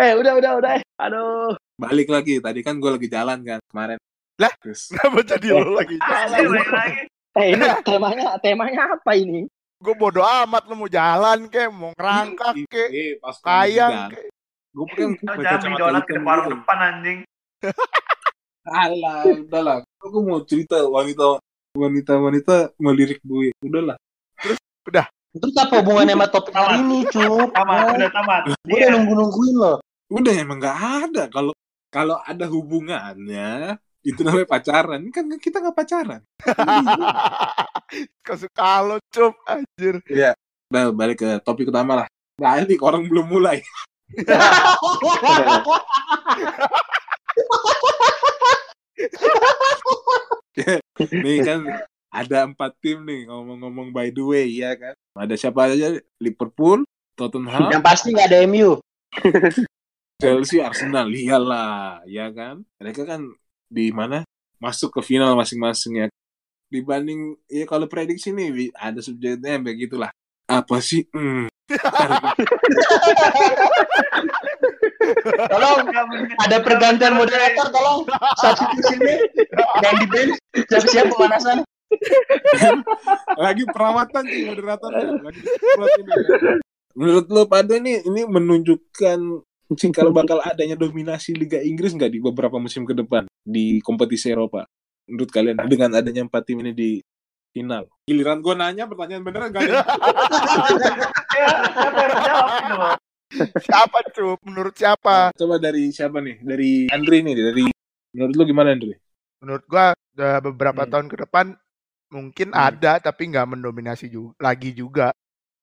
Speaker 2: Eh udah udah udah. Aduh.
Speaker 1: Balik lagi, tadi kan gue lagi jalan kan kemarin.
Speaker 5: Lah?
Speaker 1: Terus,
Speaker 5: kenapa jadi lo lagi
Speaker 3: Eh,
Speaker 5: jalan
Speaker 3: lagi.
Speaker 2: Eh ini temanya temanya apa ini?
Speaker 5: gue bodo amat lo mau jalan kek mau ngerangkak
Speaker 1: eh,
Speaker 5: kayang kek
Speaker 1: Gue
Speaker 3: jangan beli donat ke warung depan anjing.
Speaker 1: Alah, udahlah. Aku mau cerita wanita wanita wanita melirik gue. Udahlah.
Speaker 4: Terus apa hubungannya sama topik hari ini, Cup?
Speaker 3: Tamat, udah tamat.
Speaker 4: Gue
Speaker 3: Iya.
Speaker 4: udah nunggu-nungguin loh.
Speaker 1: Udah emang nggak ada. Kalau kalau ada hubungannya itu namanya pacaran. Ini kan kita nggak pacaran.
Speaker 5: kesuka lo cup anjir
Speaker 1: Iya. Nah, balik ke topik utama lah. Balik orang belum mulai. Nih kan ada empat tim nih ngomong-ngomong by the way ya kan. Ada siapa aja? Liverpool, Tottenham,
Speaker 4: Yang pasti nggak ada MU.
Speaker 1: Chelsea, Arsenal, iyalah, ya kan? Mereka kan di mana? Masuk ke final masing-masing ya. Dibanding ya kalau prediksi nih ada subjeknya begitulah. Apa sih? Hmm.
Speaker 4: Tolong ada pergantian moderator tolong substitusinya dan di bench siap-siap pemanasan
Speaker 1: lagi perawatan sih moderatornya. Lagi perawatan ini. Menurut lo pada ini ini menunjukkan sih kalau bakal adanya dominasi Liga Inggris nggak di beberapa musim ke depan di kompetisi Eropa? Menurut kalian dengan adanya empat tim ini di final? Giliran gue nanya pertanyaan beneran gak ada.
Speaker 3: Siapa
Speaker 5: cup menurut siapa
Speaker 1: Coba dari siapa nih? Dari Andri nih. Dari menurut lu gimana Andri?
Speaker 5: menurut gua udah beberapa
Speaker 1: Hmm.
Speaker 5: tahun ke depan mungkin
Speaker 1: Hmm.
Speaker 5: ada tapi nggak mendominasi juga lagi juga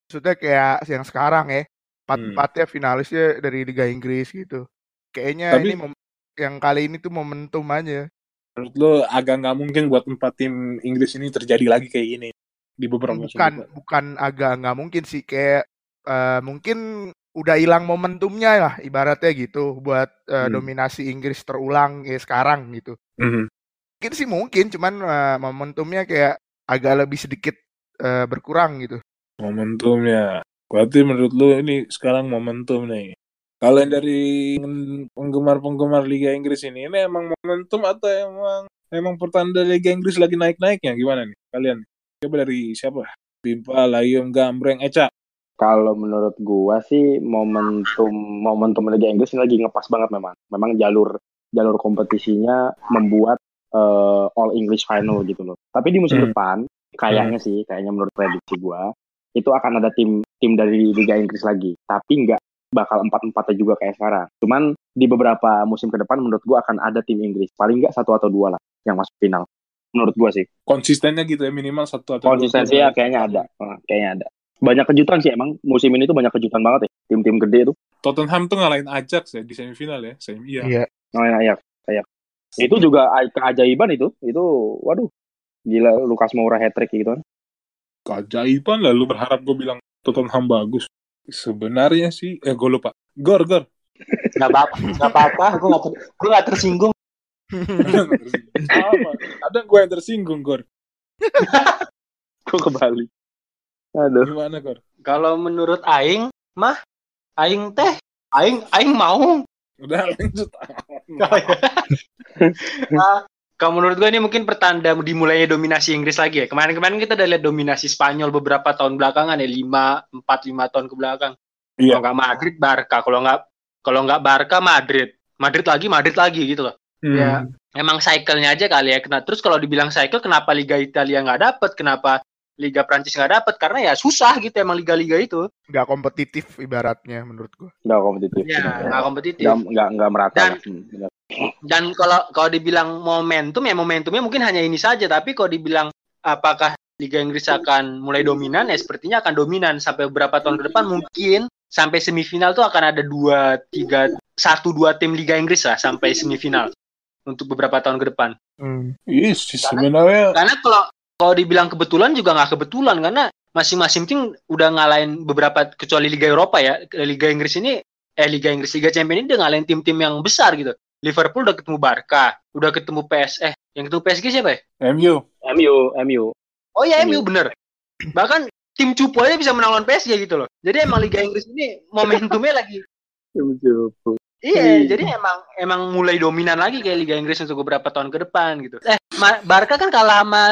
Speaker 5: maksudnya kayak yang sekarang ya empat
Speaker 1: Hmm.
Speaker 5: finalisnya dari Liga Inggris gitu kayaknya
Speaker 1: Tapi-
Speaker 5: ini yang kali ini tuh momentum aja
Speaker 1: Menurut lu agak nggak mungkin buat empat tim Inggris ini terjadi lagi kayak gini di beberapa musim
Speaker 5: bukan
Speaker 1: depan.
Speaker 5: bukan agak nggak mungkin sih kayak eh, mungkin udah hilang momentumnya lah ibaratnya gitu buat eh,
Speaker 1: Hmm.
Speaker 5: dominasi Inggris terulang ya sekarang gitu
Speaker 1: Mhm.
Speaker 5: mungkin sih mungkin cuman eh, momentumnya kayak agak lebih sedikit eh, berkurang gitu
Speaker 1: Momentumnya. Berarti menurut lu ini sekarang momentum nih. Kalau yang dari penggemar-penggemar Liga Inggris ini, ini emang momentum atau emang emang pertanda Liga Inggris lagi naik-naiknya? Gimana nih kalian? Coba dari siapa? Pimpa, Layum, Gambreng, Eca.
Speaker 2: Kalau menurut gua sih momentum momentum Liga Inggris ini lagi ngepas banget memang. Memang jalur jalur kompetisinya membuat eh, All English Final gitu loh. Tapi di musim
Speaker 1: Hmm.
Speaker 2: depan kayaknya sih, kayaknya menurut prediksi gua itu akan ada tim tim dari Liga Inggris lagi. Tapi nggak bakal empat empatnya juga kayak sekarang. Cuman di beberapa musim ke depan menurut gua akan ada tim Inggris. Paling nggak satu atau dua lah yang masuk final. Menurut gua sih.
Speaker 1: Konsistennya gitu ya, minimal satu atau dua
Speaker 2: Konsistensi ya kayaknya ada. Kayaknya ada. Banyak kejutan sih emang musim ini tuh banyak kejutan banget ya. Tim-tim gede itu.
Speaker 1: Tottenham tuh ngalahin Ajax ya di semifinal ya. Semi, iya.
Speaker 5: iya
Speaker 2: ya, Ayak, Ayak. Itu juga keajaiban itu. Itu waduh. Gila Lukas Moura hat trick gitu kan.
Speaker 1: Keajaiban lah lu berharap gue bilang Tottenham bagus. Sebenarnya sih, eh gue lupa. Gor, Gor.
Speaker 4: nggak apa nggak apa-apa gue nggak ter- gue nggak tersinggung
Speaker 1: Apa? Ada gue yang tersinggung, Gor.
Speaker 2: Kok ke Bali. Aduh.
Speaker 1: Gimana, Gor?
Speaker 4: Kalau menurut Aing, mah Aing teh, Aing Aing mau.
Speaker 1: Udah lanjut.
Speaker 4: Nah, kalau menurut gue ini mungkin pertanda dimulainya dominasi Inggris lagi ya. Kemarin-kemarin kita udah lihat dominasi Spanyol beberapa tahun belakangan ya, 5, 4, 5 tahun ke belakang.
Speaker 1: Iya.
Speaker 4: Kalau nggak Madrid, Barca. Kalau nggak kalau nggak Barca, Madrid. Madrid lagi, Madrid lagi gitu loh.
Speaker 1: Hmm.
Speaker 4: Ya, emang cycle-nya aja kali ya. Kena terus kalau dibilang cycle, kenapa Liga Italia nggak dapet? Kenapa Liga Prancis nggak dapet? Karena ya susah gitu emang liga-liga itu.
Speaker 5: Nggak kompetitif ibaratnya menurut gua.
Speaker 2: Nggak kompetitif.
Speaker 4: Ya, nggak kompetitif.
Speaker 2: Nggak, nggak, merata.
Speaker 4: Dan-. Dan kalau kalau dibilang momentum ya momentumnya mungkin hanya ini saja. Tapi kalau dibilang apakah Liga Inggris akan mulai dominan ya sepertinya akan dominan sampai beberapa tahun ke depan mungkin sampai semifinal tuh akan ada dua tiga satu dua tim Liga Inggris lah sampai semifinal untuk beberapa tahun ke depan.
Speaker 5: Hmm.
Speaker 1: Sih sebenarnya
Speaker 4: Karena kalau kalau dibilang kebetulan juga nggak kebetulan karena masing-masing tim udah ngalahin beberapa kecuali Liga Eropa ya. Liga Inggris ini eh Liga Inggris Liga Champions ini udah ngalahin tim-tim yang besar gitu. Liverpool udah ketemu Barca, udah ketemu PS eh yang ketemu PSG siapa ya?
Speaker 1: MU.
Speaker 2: MU, MU.
Speaker 4: Oh ya
Speaker 2: MU.
Speaker 4: MU bener. Bahkan tim cupu aja bisa menang lawan PSG gitu loh. Jadi emang Liga Inggris ini momentumnya lagi Iya, jadi emang emang mulai dominan lagi kayak Liga Inggris untuk beberapa tahun ke depan gitu. Eh, Barca kan kalah sama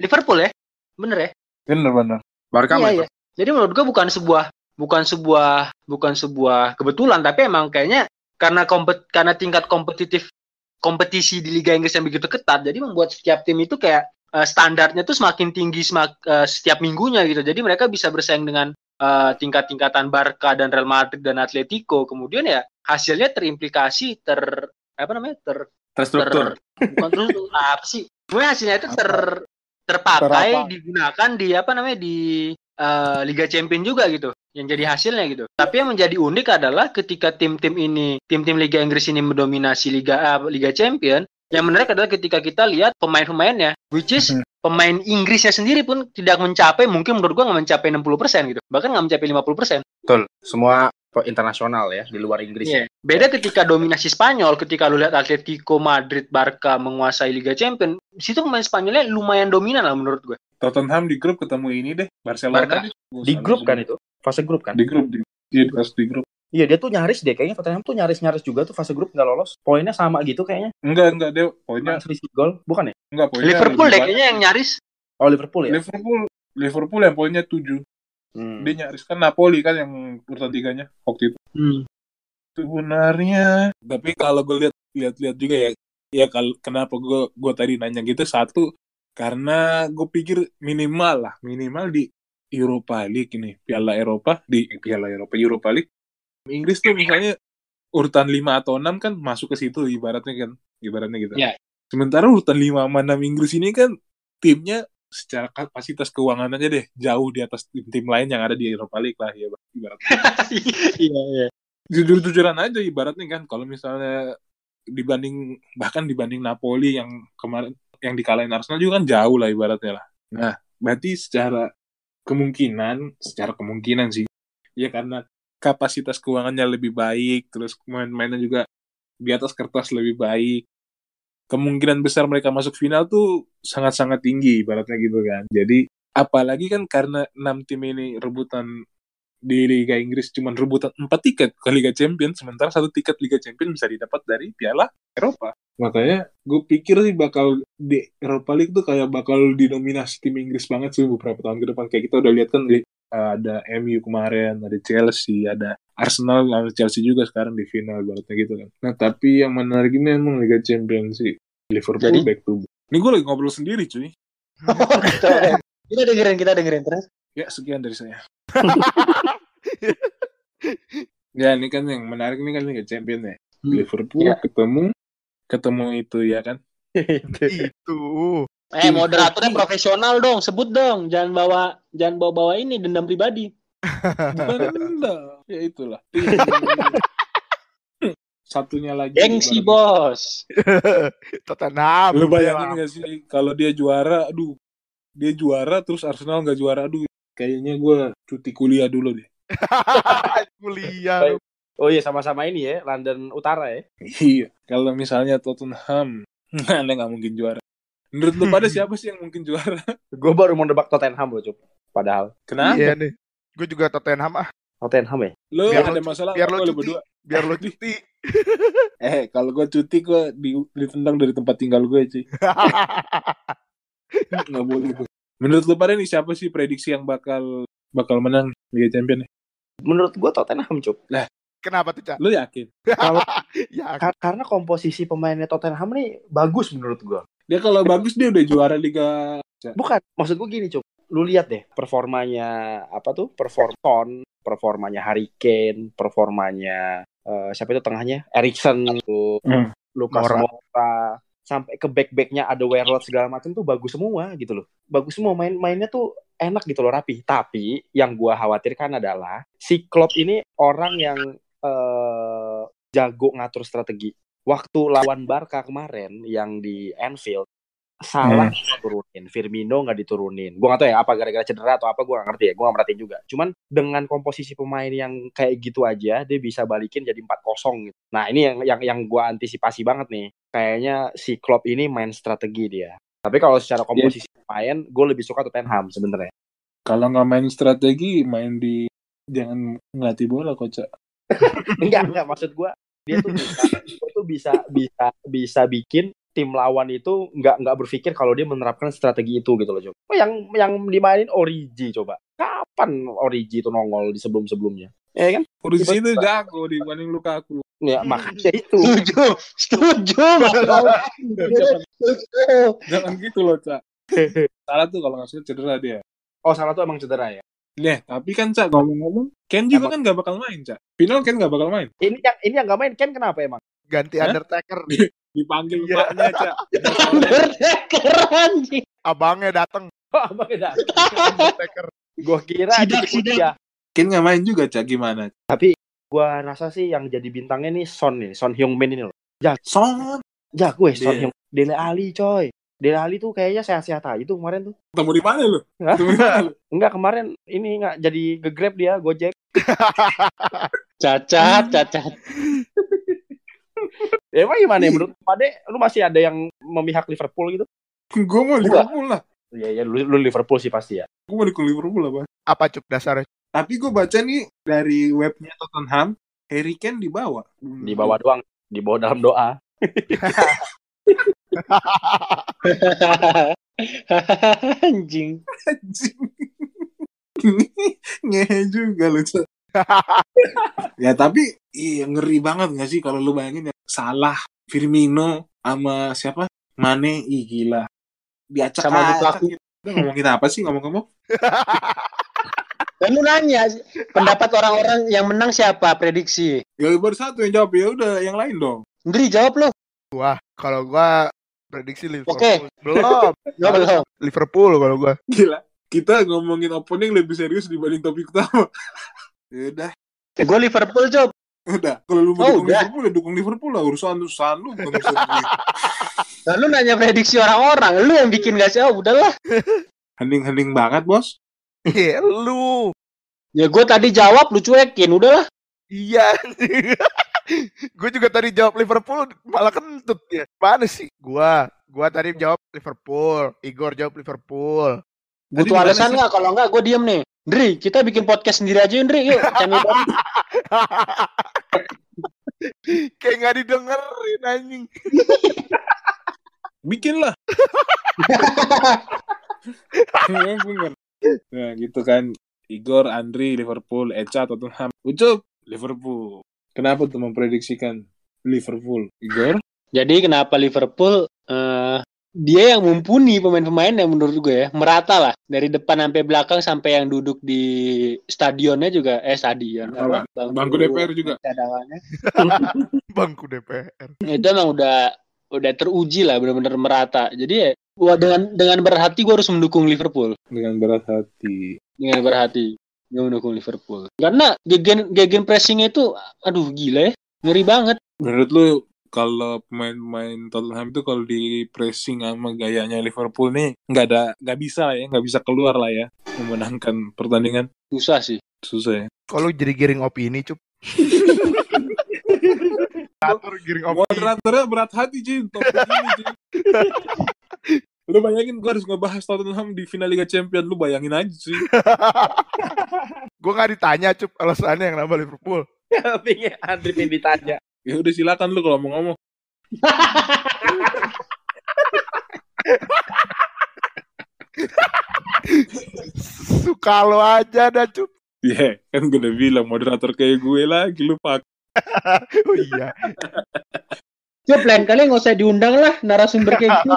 Speaker 4: Liverpool ya? Bener ya?
Speaker 1: Bener bener.
Speaker 2: Barca
Speaker 4: iya, iya. Jadi menurut gua bukan sebuah bukan sebuah bukan sebuah kebetulan tapi emang kayaknya karena kompet karena tingkat kompetitif kompetisi di Liga Inggris yang begitu ketat jadi membuat setiap tim itu kayak eh, standarnya tuh semakin tinggi semak, eh, setiap minggunya gitu. Jadi mereka bisa bersaing dengan eh, tingkat-tingkatan Barca dan Real Madrid dan Atletico. Kemudian ya hasilnya terimplikasi ter apa namanya? ter
Speaker 2: terstruktur.
Speaker 4: ter- bukan terus apa sih? Sebenarnya hasilnya itu ter terpakai
Speaker 1: Terapa.
Speaker 4: digunakan di apa namanya di eh, Liga Champion juga gitu yang jadi hasilnya gitu. Tapi yang menjadi unik adalah ketika tim-tim ini tim-tim Liga Inggris ini mendominasi Liga eh, Liga Champion yang menarik adalah ketika kita lihat pemain-pemainnya which is
Speaker 1: Mhm.
Speaker 4: pemain Inggrisnya sendiri pun tidak mencapai mungkin menurut gua nggak mencapai 60% gitu. Bahkan nggak mencapai 50%.
Speaker 2: Betul. Semua internasional ya di luar Inggris.
Speaker 4: Iya. Beda ketika dominasi Spanyol, ketika lu lihat Atletico Madrid, Barca menguasai Liga Champion, di situ pemain Spanyolnya lumayan dominan lah menurut gue.
Speaker 1: Tottenham di grup ketemu ini deh. Barcelona
Speaker 4: Barca.
Speaker 1: deh.
Speaker 2: Di grup kan itu, fase grup kan.
Speaker 1: Di grup di, iya, pas di grup.
Speaker 2: Iya dia tuh nyaris deh kayaknya Tottenham tuh nyaris-nyaris juga tuh fase grup nggak lolos. Poinnya sama gitu kayaknya.
Speaker 1: Enggak enggak dia poinnya
Speaker 2: selisih gol, bukan ya?
Speaker 1: enggak poinnya.
Speaker 4: Liverpool deh kayaknya yang nyaris.
Speaker 2: Oh Liverpool ya.
Speaker 1: Liverpool Liverpool yang poinnya 7.
Speaker 2: Hmm.
Speaker 1: Dia nyaris kan Napoli kan yang urutan tiganya waktu itu.
Speaker 4: Hmm.
Speaker 1: Sebenarnya tapi kalau gue lihat lihat-lihat juga ya ya kalau kenapa gue gue tadi nanya gitu satu karena gue pikir minimal lah minimal di Europa League ini Piala Eropa di Piala Eropa Europa League Inggris tuh misalnya urutan 5 atau 6 kan masuk ke situ ibaratnya kan ibaratnya gitu.
Speaker 4: Iya.
Speaker 1: Sementara urutan 5 sama 6 Inggris ini kan timnya secara kapasitas keuangan aja deh jauh di atas tim-tim lain yang ada di Europa League lah ya ibaratnya
Speaker 4: Iya, iya.
Speaker 1: jujur-jujuran aja ibaratnya kan kalau misalnya dibanding bahkan dibanding Napoli yang kemarin yang dikalahin Arsenal juga kan jauh lah ibaratnya lah. Nah, berarti secara kemungkinan, secara kemungkinan sih ya karena kapasitas keuangannya lebih baik, terus pemain-pemainnya juga di atas kertas lebih baik. Kemungkinan besar mereka masuk final tuh sangat-sangat tinggi ibaratnya gitu kan. Jadi apalagi kan karena enam tim ini rebutan di Liga Inggris cuma rebutan 4 tiket ke Liga Champions, sementara satu tiket Liga Champions bisa didapat dari Piala Eropa. Makanya gue pikir sih bakal di Eropa League tuh kayak bakal didominasi tim Inggris banget sih beberapa tahun ke depan. Kayak kita udah lihat kan ada MU kemarin, ada Chelsea, ada Arsenal, ada Chelsea juga sekarang di final baratnya gitu kan. Nah tapi yang menarik ini emang Liga Champions sih. Liverpool
Speaker 4: Jadi-
Speaker 1: back to back. Ini gue lagi ngobrol sendiri cuy.
Speaker 4: kita dengerin, kita dengerin terus.
Speaker 1: Ya sekian dari saya. ya ini kan yang menarik ini kan Liga Champions ya.
Speaker 4: Hmm.
Speaker 1: Liverpool
Speaker 4: Ya.
Speaker 1: ketemu ketemu itu ya kan.
Speaker 5: Itu.
Speaker 4: Eh, moderatornya profesional dong, sebut dong. Jangan bawa jangan bawa-bawa ini dendam pribadi.
Speaker 1: Bukan. Ya itulah. Satunya lagi.
Speaker 4: Gengsi. Bos.
Speaker 5: Tottenham.
Speaker 1: Lu bayangin gak sih kalau dia juara, aduh. Dia juara terus Arsenal nggak juara, aduh. Kayaknya gue cuti kuliah dulu deh.
Speaker 5: Kuliah.
Speaker 2: Oh iya sama-sama ini ya, London Utara ya.
Speaker 1: Iya. Kalau misalnya Tottenham, Anda nggak mungkin juara. Menurut lu pada siapa sih yang mungkin juara?
Speaker 2: Gue baru mau nebak Tottenham loh, Cup. Padahal.
Speaker 1: Kenapa?
Speaker 5: Iya nih. Gue juga Tottenham ah.
Speaker 2: Tottenham ya?
Speaker 1: Lu
Speaker 5: Biar
Speaker 1: ada
Speaker 5: lo-
Speaker 1: masalah
Speaker 5: biar lo
Speaker 1: lu
Speaker 5: cuti.
Speaker 1: berdua?
Speaker 5: Biar lo cuti.
Speaker 1: Eh, kalau gue cuti gue di, ditendang dari tempat tinggal gue cuy. Nggak boleh tuh. Menurut lu pada nih siapa sih prediksi yang bakal bakal menang Liga Champions?
Speaker 2: Menurut gua Tottenham, Cuk.
Speaker 5: Kenapa tuh, Cak?
Speaker 1: Lu yakin?
Speaker 5: Ya,
Speaker 2: Kar- karena komposisi pemainnya Tottenham nih bagus menurut gua.
Speaker 1: Dia kalau bagus dia udah juara Liga.
Speaker 2: Bukan, maksud gua gini, Cuk. Lu lihat deh performanya apa tuh? Perform Son, performanya Harry Kane, performanya eh, siapa itu tengahnya? Erikson tuh,
Speaker 1: Hmm.
Speaker 2: Lucas
Speaker 5: Moura.
Speaker 2: Moura, sampai ke back-backnya ada Werlot segala macam tuh bagus semua gitu loh. Bagus semua main-mainnya tuh enak gitu loh rapi. Tapi yang gua khawatirkan adalah si Klopp ini orang yang eh, jago ngatur strategi. Waktu lawan Barca kemarin yang di Anfield Salah nggak turunin, Firmino nggak diturunin. Gua nggak tahu ya apa gara-gara cedera atau apa gua nggak ngerti ya. Gua nggak merhatiin juga. Cuman dengan komposisi pemain yang kayak gitu aja, dia bisa balikin jadi 4-0 gitu. Nah ini yang yang yang gua antisipasi banget nih. Kayaknya si Klopp ini main strategi dia. Tapi kalau secara komposisi pemain, gue lebih suka Tottenham sebenarnya.
Speaker 1: Kalau nggak main strategi, main di jangan ngelatih bola kocak.
Speaker 2: enggak enggak maksud gua dia tuh bisa dia tuh bisa bisa bisa bikin tim lawan itu nggak nggak berpikir kalau dia menerapkan strategi itu gitu loh coba Oh, yang yang dimainin Origi coba kapan Origi itu nongol di sebelum sebelumnya ya kan
Speaker 1: Origi itu jago dibanding Lukaku.
Speaker 2: ya makanya itu
Speaker 4: Setuju, setuju.
Speaker 1: jangan, gitu loh, Cak. Salah tuh kalau nggak salah cedera dia.
Speaker 2: oh salah tuh emang cedera ya
Speaker 1: Nah, tapi kan Cak ngomong-ngomong, Ken juga
Speaker 2: Apa?
Speaker 1: kan nggak bakal main, Cak. Final Ken nggak bakal main.
Speaker 2: ini yang ini yang nggak main Ken kenapa emang
Speaker 5: ganti
Speaker 1: Hah?
Speaker 5: Undertaker.
Speaker 1: Dipanggil
Speaker 5: Iya.
Speaker 1: mbaknya, Cak.
Speaker 4: Keren sih.
Speaker 5: Abangnya datang
Speaker 2: oh, beda
Speaker 5: Undertaker.
Speaker 2: gue kira
Speaker 4: Sidak, sidak.
Speaker 2: dia.
Speaker 1: Ken nggak main juga, Cak. Gimana?
Speaker 2: gua rasa sih yang jadi bintangnya nih Son nih Son Hyung Min ini loh
Speaker 1: Son.
Speaker 2: jago ya Son
Speaker 1: Dia-
Speaker 2: Hyung Dele Ali coy Dele Ali tuh kayaknya sehat-sehat aja tuh kemarin tuh
Speaker 1: Ketemu di mana lu?
Speaker 2: Enggak kemarin ini nggak jadi nge-grab dia Gojek.
Speaker 4: Cacat, cacat.
Speaker 2: Ya emang gimana ya menurut Pade lu masih ada yang memihak Liverpool gitu?
Speaker 1: Gue mau Liverpool lah.
Speaker 2: Iya ya lu, lu Liverpool sih pasti ya.
Speaker 1: Gue mau dukung Liverpool lah, Bang.
Speaker 5: Apa cuk dasarnya?
Speaker 1: Tapi gue baca nih dari webnya Tottenham, Harry Kane dibawa.
Speaker 2: Di bawah doang, di bawah dalam doa.
Speaker 4: Anjing.
Speaker 1: Anjing. Ngehe juga lu. ya tapi iya ngeri banget gak sih kalau lu bayangin ya salah Firmino sama siapa Mane ih gila diacak
Speaker 4: Sama Lukaku.
Speaker 1: Kita ngomongin apa sih ngomong-ngomong
Speaker 4: Dan lu nanya pendapat orang-orang yang menang siapa prediksi?
Speaker 1: ya baru satu yang jawab ya udah yang lain dong
Speaker 4: Ndri jawab lo.
Speaker 5: Wah, kalau gua prediksi Liverpool.
Speaker 4: Oke.
Speaker 5: Belum.
Speaker 4: Jawab lo.
Speaker 5: Liverpool kalau gua.
Speaker 1: gila kita ngomongin opening lebih serius dibanding topik utama udah
Speaker 4: Gue Liverpool job.
Speaker 1: udah kalau lu mau
Speaker 4: Oh,
Speaker 1: dukung
Speaker 4: udah.
Speaker 1: Liverpool ya dukung Liverpool lah urusan urusan lu bukan urusan gue
Speaker 4: Lalu nanya prediksi orang-orang, lu yang bikin gak sih? Oh, udahlah.
Speaker 1: hening-hening banget bos
Speaker 5: Iya, lu.
Speaker 4: Ya gue tadi jawab, lu cuekin, udahlah.
Speaker 5: Iya. gue juga tadi jawab Liverpool malah kentut ya. Mana sih? Gua, gua tadi jawab Liverpool. Igor jawab Liverpool.
Speaker 4: Butuh alasan nggak? Kalau nggak, gue diem nih. Ndri, kita bikin podcast sendiri aja, Ndri. Yuk, channel baru.
Speaker 5: Kayak nggak didengerin anjing.
Speaker 1: bikin lah Ya, bener. nah gitu kan Igor, Andri, Liverpool, Eca, Tottenham Ucup, Liverpool kenapa tuh memprediksikan Liverpool Igor?
Speaker 4: Jadi kenapa Liverpool eh, dia yang mumpuni pemain-pemain yang menurut gue ya merata lah. Dari depan sampai belakang sampai yang duduk di stadionnya juga. Eh stadion.
Speaker 1: Apa? Bangku DPR juga.
Speaker 4: cadangannya.
Speaker 5: Bangku DPR.
Speaker 4: itu emang udah udah teruji lah benar-benar merata. Jadi ya gua dengan dengan berat hati gue harus mendukung Liverpool.
Speaker 1: Dengan berat hati.
Speaker 4: Dengan berat hati gue mendukung Liverpool. Karena gegen gegen pressingnya itu aduh gila ya. Ngeri banget.
Speaker 1: Menurut lu kalau pemain-pemain Tottenham itu kalau di pressing sama gayanya Liverpool nih nggak ada nggak bisa lah ya nggak bisa keluar lah ya memenangkan pertandingan
Speaker 4: susah sih
Speaker 1: susah ya
Speaker 5: Kalau jadi giring opini, cup. Atur giring opini.
Speaker 1: moderatornya berat hati Jin topik ini Jin Lu bayangin gue harus ngebahas Tottenham di final Liga Champions. Lu bayangin aja sih.
Speaker 5: Gue nggak ditanya cup alasannya yang nambah Liverpool.
Speaker 2: Tapi Andri pengen ditanya.
Speaker 1: Ya udah silakan lu kalau mau ngomong.
Speaker 5: Suka lo aja dah cup.
Speaker 1: Iya, kan gue udah bilang moderator kayak gue lagi lu pak.
Speaker 5: Oh iya.
Speaker 4: Cup lain kali nggak usah diundang lah narasumber kayak gitu.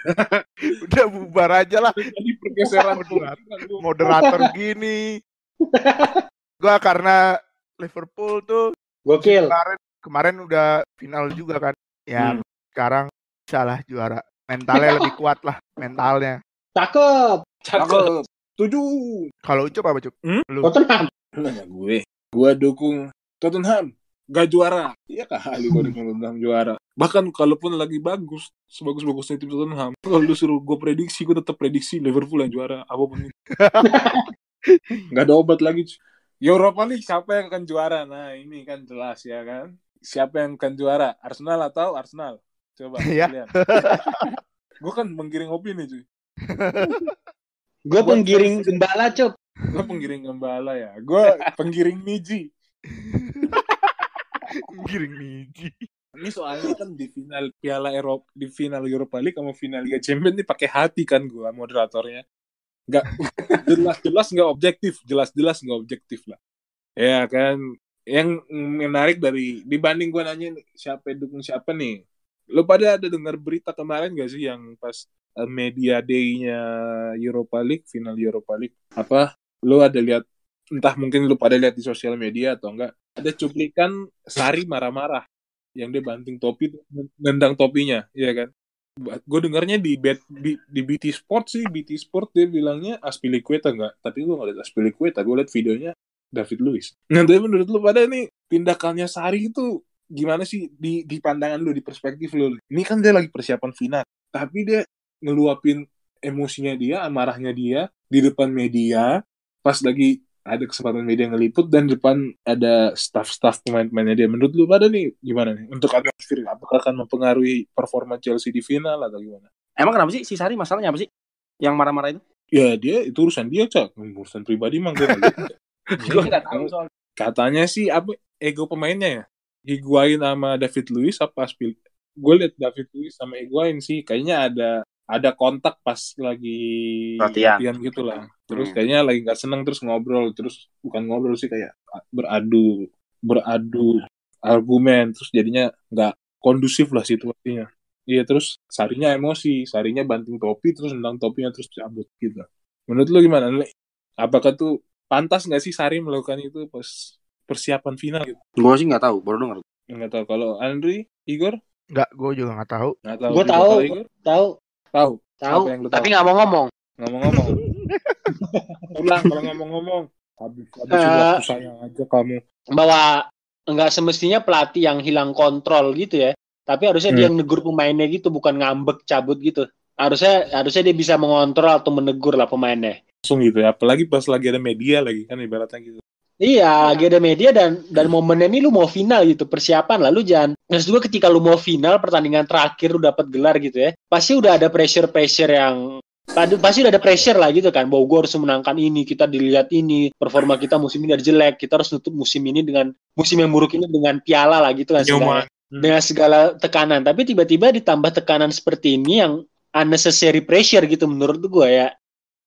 Speaker 5: Udah bubar aja lah.
Speaker 1: Tadi pergeseran
Speaker 5: Moderator. Moderator gini. Gua karena Liverpool tuh
Speaker 4: Gokil.
Speaker 5: kemarin kemarin udah final juga kan. Ya
Speaker 1: Hmm.
Speaker 5: sekarang salah juara. Mentalnya lebih kuat lah mentalnya.
Speaker 4: Cakep.
Speaker 1: Cakep. Tujuh.
Speaker 5: Kalau Ucup apa Cup? Lu
Speaker 4: Tottenham.
Speaker 1: Lu nanya gue. Gue dukung Tottenham. Gak juara. Iya kali gue dukung Tottenham juara. Bahkan kalaupun lagi bagus, sebagus-bagusnya tim Tottenham, kalau lu suruh gue prediksi, gue tetap prediksi Liverpool yang juara. Apa pun itu. Gak ada obat lagi. Europa League siapa yang akan juara? Nah ini kan jelas ya kan. Siapa yang akan juara? Arsenal atau Arsenal? Coba
Speaker 5: Iya.
Speaker 1: kalian. gue kan menggiring opini cuy.
Speaker 4: Gue penggiring gembala, Cup.
Speaker 1: Gue penggiring gembala ya. Gue penggiring Niji.
Speaker 5: giring niji.
Speaker 1: Ini soalnya kan di final Piala Eropa, di final Europa League sama final Liga Champions ini pakai hati kan gua moderatornya. Nggak jelas-jelas nggak objektif, jelas-jelas nggak objektif lah. Ya kan, yang menarik dari dibanding gua nanya siapa dukung siapa nih. Lo pada ada dengar berita kemarin gak sih yang pas eh, media day-nya Europa League, final Europa League. Apa lo ada lihat entah mungkin lu pada lihat di sosial media atau enggak ada cuplikan Sari marah-marah yang dia banting topi nendang topinya ya kan gue dengarnya di, Bet- di di BT Sport sih BT Sport dia bilangnya Aspilicueta enggak. Tapi gue nggak lihat Aspilicueta gue lihat videonya David Luiz. Nah tapi menurut lu pada nih tindakannya Sari itu gimana sih? Di di pandangan lu di perspektif lu? Ini kan dia lagi persiapan final tapi dia ngeluapin emosinya dia amarahnya dia di depan media pas lagi ada kesempatan media ngeliput dan depan ada staff-staff pemain-pemainnya dia. Menurut lu pada nih gimana nih untuk atmosfer apakah akan mempengaruhi performa Chelsea di final atau gimana?
Speaker 2: Emang kenapa sih si Sari masalahnya apa sih? Yang marah-marah itu?
Speaker 1: Ya dia itu urusan dia cak urusan pribadi mah gue nggak lihat.
Speaker 2: Gue nggak tahu soal.
Speaker 1: Katanya sih apa ego pemainnya ya? Higuain sama David Luiz apa Aspil? Gue liat David Luiz sama Higuain sih kayaknya ada ada kontak pas lagi
Speaker 2: Latihan.
Speaker 1: gitu lah. Terus
Speaker 2: Hmm.
Speaker 1: kayaknya lagi nggak seneng terus ngobrol terus bukan ngobrol sih kayak beradu beradu argumen terus jadinya nggak kondusif lah situasinya. Iya terus Sarinya emosi, Sarinya banting topi terus nendang topinya terus cabut gitu. Menurut lu gimana? Apakah tuh pantas nggak sih Sari melakukan itu pas persiapan final gitu?
Speaker 2: Gue sih nggak tahu, baru denger.
Speaker 1: Nggak tahu kalau Andri, Igor
Speaker 5: Enggak, gue juga nggak tahu.
Speaker 1: nggak tahu.
Speaker 4: Gue tahu. Tahu.
Speaker 1: Tahu.
Speaker 4: Tahu.
Speaker 1: Apa yang lu
Speaker 4: Tapi
Speaker 1: tahu?
Speaker 4: nggak mau ngomong.
Speaker 1: Ngomong-ngomong. Ulang kalau ngomong-ngomong. Habis habis waktu sayang aja kamu.
Speaker 4: Bahwa nggak semestinya pelatih yang hilang kontrol gitu ya. Tapi harusnya dia
Speaker 1: Hmm.
Speaker 4: yang negur pemainnya gitu, bukan ngambek cabut gitu. Harusnya harusnya dia bisa mengontrol atau menegur lah pemainnya.
Speaker 1: Langsung gitu ya. Apalagi pas lagi ada media lagi kan ibaratnya gitu.
Speaker 4: Iya, ada media dan dan momennya ini lu mau final gitu, persiapan lah lu jangan. Maksud gue ketika lu mau final pertandingan terakhir lu dapat gelar gitu ya, pasti udah ada pressure-pressure yang Pasti udah ada pressure lah gitu kan, bahwa gue harus menangkan ini, kita dilihat ini, performa kita musim ini udah jelek, kita harus nutup musim ini dengan musim yang buruk ini dengan piala lah gitu kan, segala,
Speaker 1: Hmm.
Speaker 4: dengan segala tekanan. Tapi tiba-tiba ditambah tekanan seperti ini yang unnecessary pressure gitu menurut gue ya.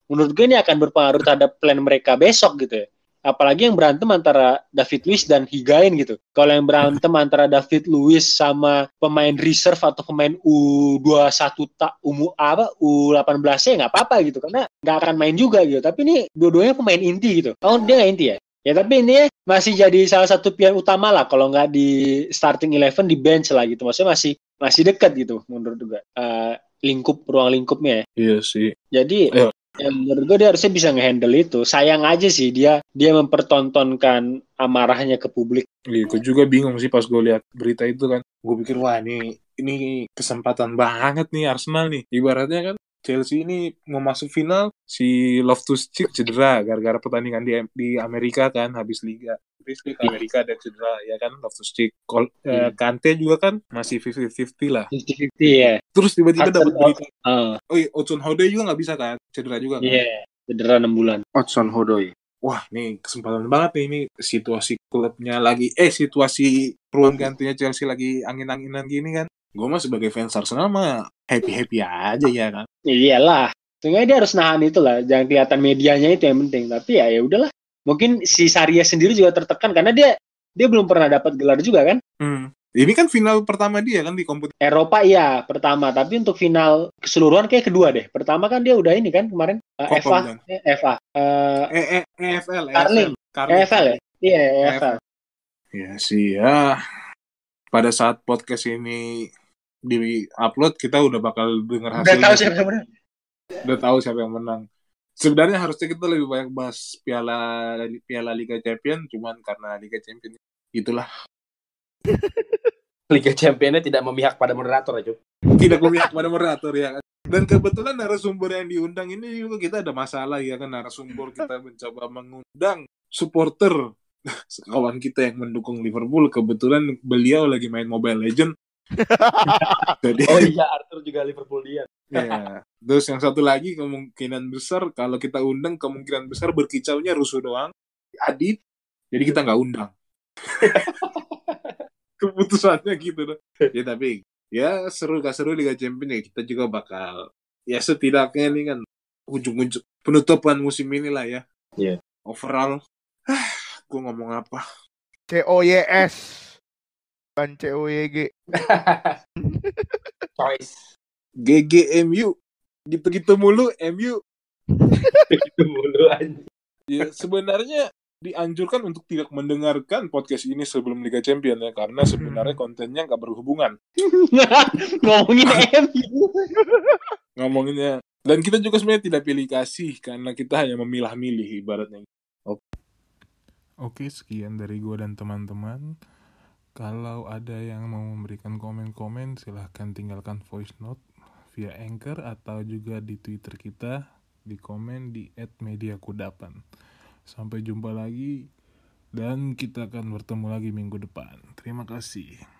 Speaker 4: Menurut gue ini akan berpengaruh terhadap plan mereka besok gitu ya apalagi yang berantem antara David Luiz dan Higain gitu. Kalau yang berantem antara David Luiz sama pemain reserve atau pemain U21 tak umur apa U18 ya nggak apa-apa gitu karena nggak akan main juga gitu. Tapi ini dua-duanya pemain inti gitu. Oh dia nggak inti ya? Ya tapi ini masih jadi salah satu pilihan utama lah kalau nggak di starting eleven di bench lah gitu. Maksudnya masih masih dekat gitu menurut juga Eh, lingkup ruang lingkupnya ya.
Speaker 1: Iya sih.
Speaker 4: Jadi
Speaker 1: Iya.
Speaker 4: Ya menurut gue dia harusnya bisa ngehandle itu. Sayang aja sih dia dia mempertontonkan amarahnya ke publik.
Speaker 1: Iya, gue juga bingung sih pas gue lihat berita itu kan. Gue pikir wah ini ini kesempatan banget nih Arsenal nih. Ibaratnya kan Chelsea ini mau masuk final si Loftus Cheek cedera gara-gara pertandingan di di Amerika kan habis liga. Habis di Amerika ada cedera ya kan Loftus Cheek. Kol, eh, Kante juga kan masih 50-50 lah.
Speaker 4: 50-50 ya.
Speaker 1: Terus tiba-tiba dapat berita,
Speaker 4: Oh,
Speaker 1: oh iya, Hudson Odoi juga nggak bisa kan, cedera juga kan.
Speaker 4: iya. Cedera 6 bulan.
Speaker 2: Odson Hodoi.
Speaker 1: Wah, nih kesempatan banget nih ini situasi klubnya lagi eh situasi ruang gantinya Chelsea lagi angin-anginan gini kan. Gue mah sebagai fans Arsenal mah happy-happy aja ya kan.
Speaker 4: Iyalah. Sehingga dia harus nahan itu lah. Jangan kelihatan medianya itu yang penting. Tapi ya ya udahlah. Mungkin si Saria sendiri juga tertekan karena dia dia belum pernah dapat gelar juga kan.
Speaker 1: Hmm. Ini kan final pertama dia kan di kompetisi.
Speaker 4: Eropa iya pertama, tapi untuk final keseluruhan kayak kedua deh. Pertama kan dia udah ini kan kemarin uh,
Speaker 1: Copa bukan?
Speaker 4: Eh, eh,
Speaker 1: EFL,
Speaker 4: Carling. EFL ya? Iya, EFL.
Speaker 1: Ya sih ya. Pada saat podcast ini di upload kita udah bakal dengar
Speaker 4: Udah
Speaker 1: hasilnya.
Speaker 4: tahu siapa yang menang.
Speaker 1: Udah tahu siapa yang menang. Sebenarnya harusnya kita lebih banyak bahas piala piala Liga Champion, cuman karena Liga Champion itulah
Speaker 6: Liga Championnya tidak memihak pada moderator Cuk.
Speaker 1: tidak memihak pada moderator ya kan. Dan kebetulan narasumber yang diundang ini juga kita ada masalah ya kan narasumber kita mencoba mengundang supporter kawan kita yang mendukung Liverpool kebetulan beliau lagi main Mobile Legend. Jadi
Speaker 6: Oh iya, Arthur juga Liverpool dia.
Speaker 1: Ya. Terus yang satu lagi kemungkinan besar kalau kita undang kemungkinan besar berkicaunya rusuh doang. Adit. Jadi kita nggak undang. Keputusannya gitu dong. Ya tapi ya seru gak seru Liga Champions ya kita juga bakal ya setidaknya ini kan ujung-ujung penutupan musim ini lah ya.
Speaker 6: Iya.
Speaker 1: Overall, ah, gue ngomong apa?
Speaker 5: C O Y S bukan C O Y G.
Speaker 6: Choice.
Speaker 1: GGMU gitu-gitu mulu MU
Speaker 6: Itu mulu anjing.
Speaker 1: Ya, sebenarnya dianjurkan untuk tidak mendengarkan podcast ini sebelum Liga Champion ya karena sebenarnya kontennya nggak berhubungan.
Speaker 4: Ngomongin MU.
Speaker 1: ngomonginnya dan kita juga sebenarnya tidak pilih kasih karena kita hanya memilah-milih ibaratnya. Oke. Sekian dari gue dan teman-teman. Kalau ada yang mau memberikan komen-komen silahkan tinggalkan voice note via Anchor atau juga di Twitter kita di komen di @mediakudapan. Sampai jumpa lagi dan kita akan bertemu lagi minggu depan. Terima kasih.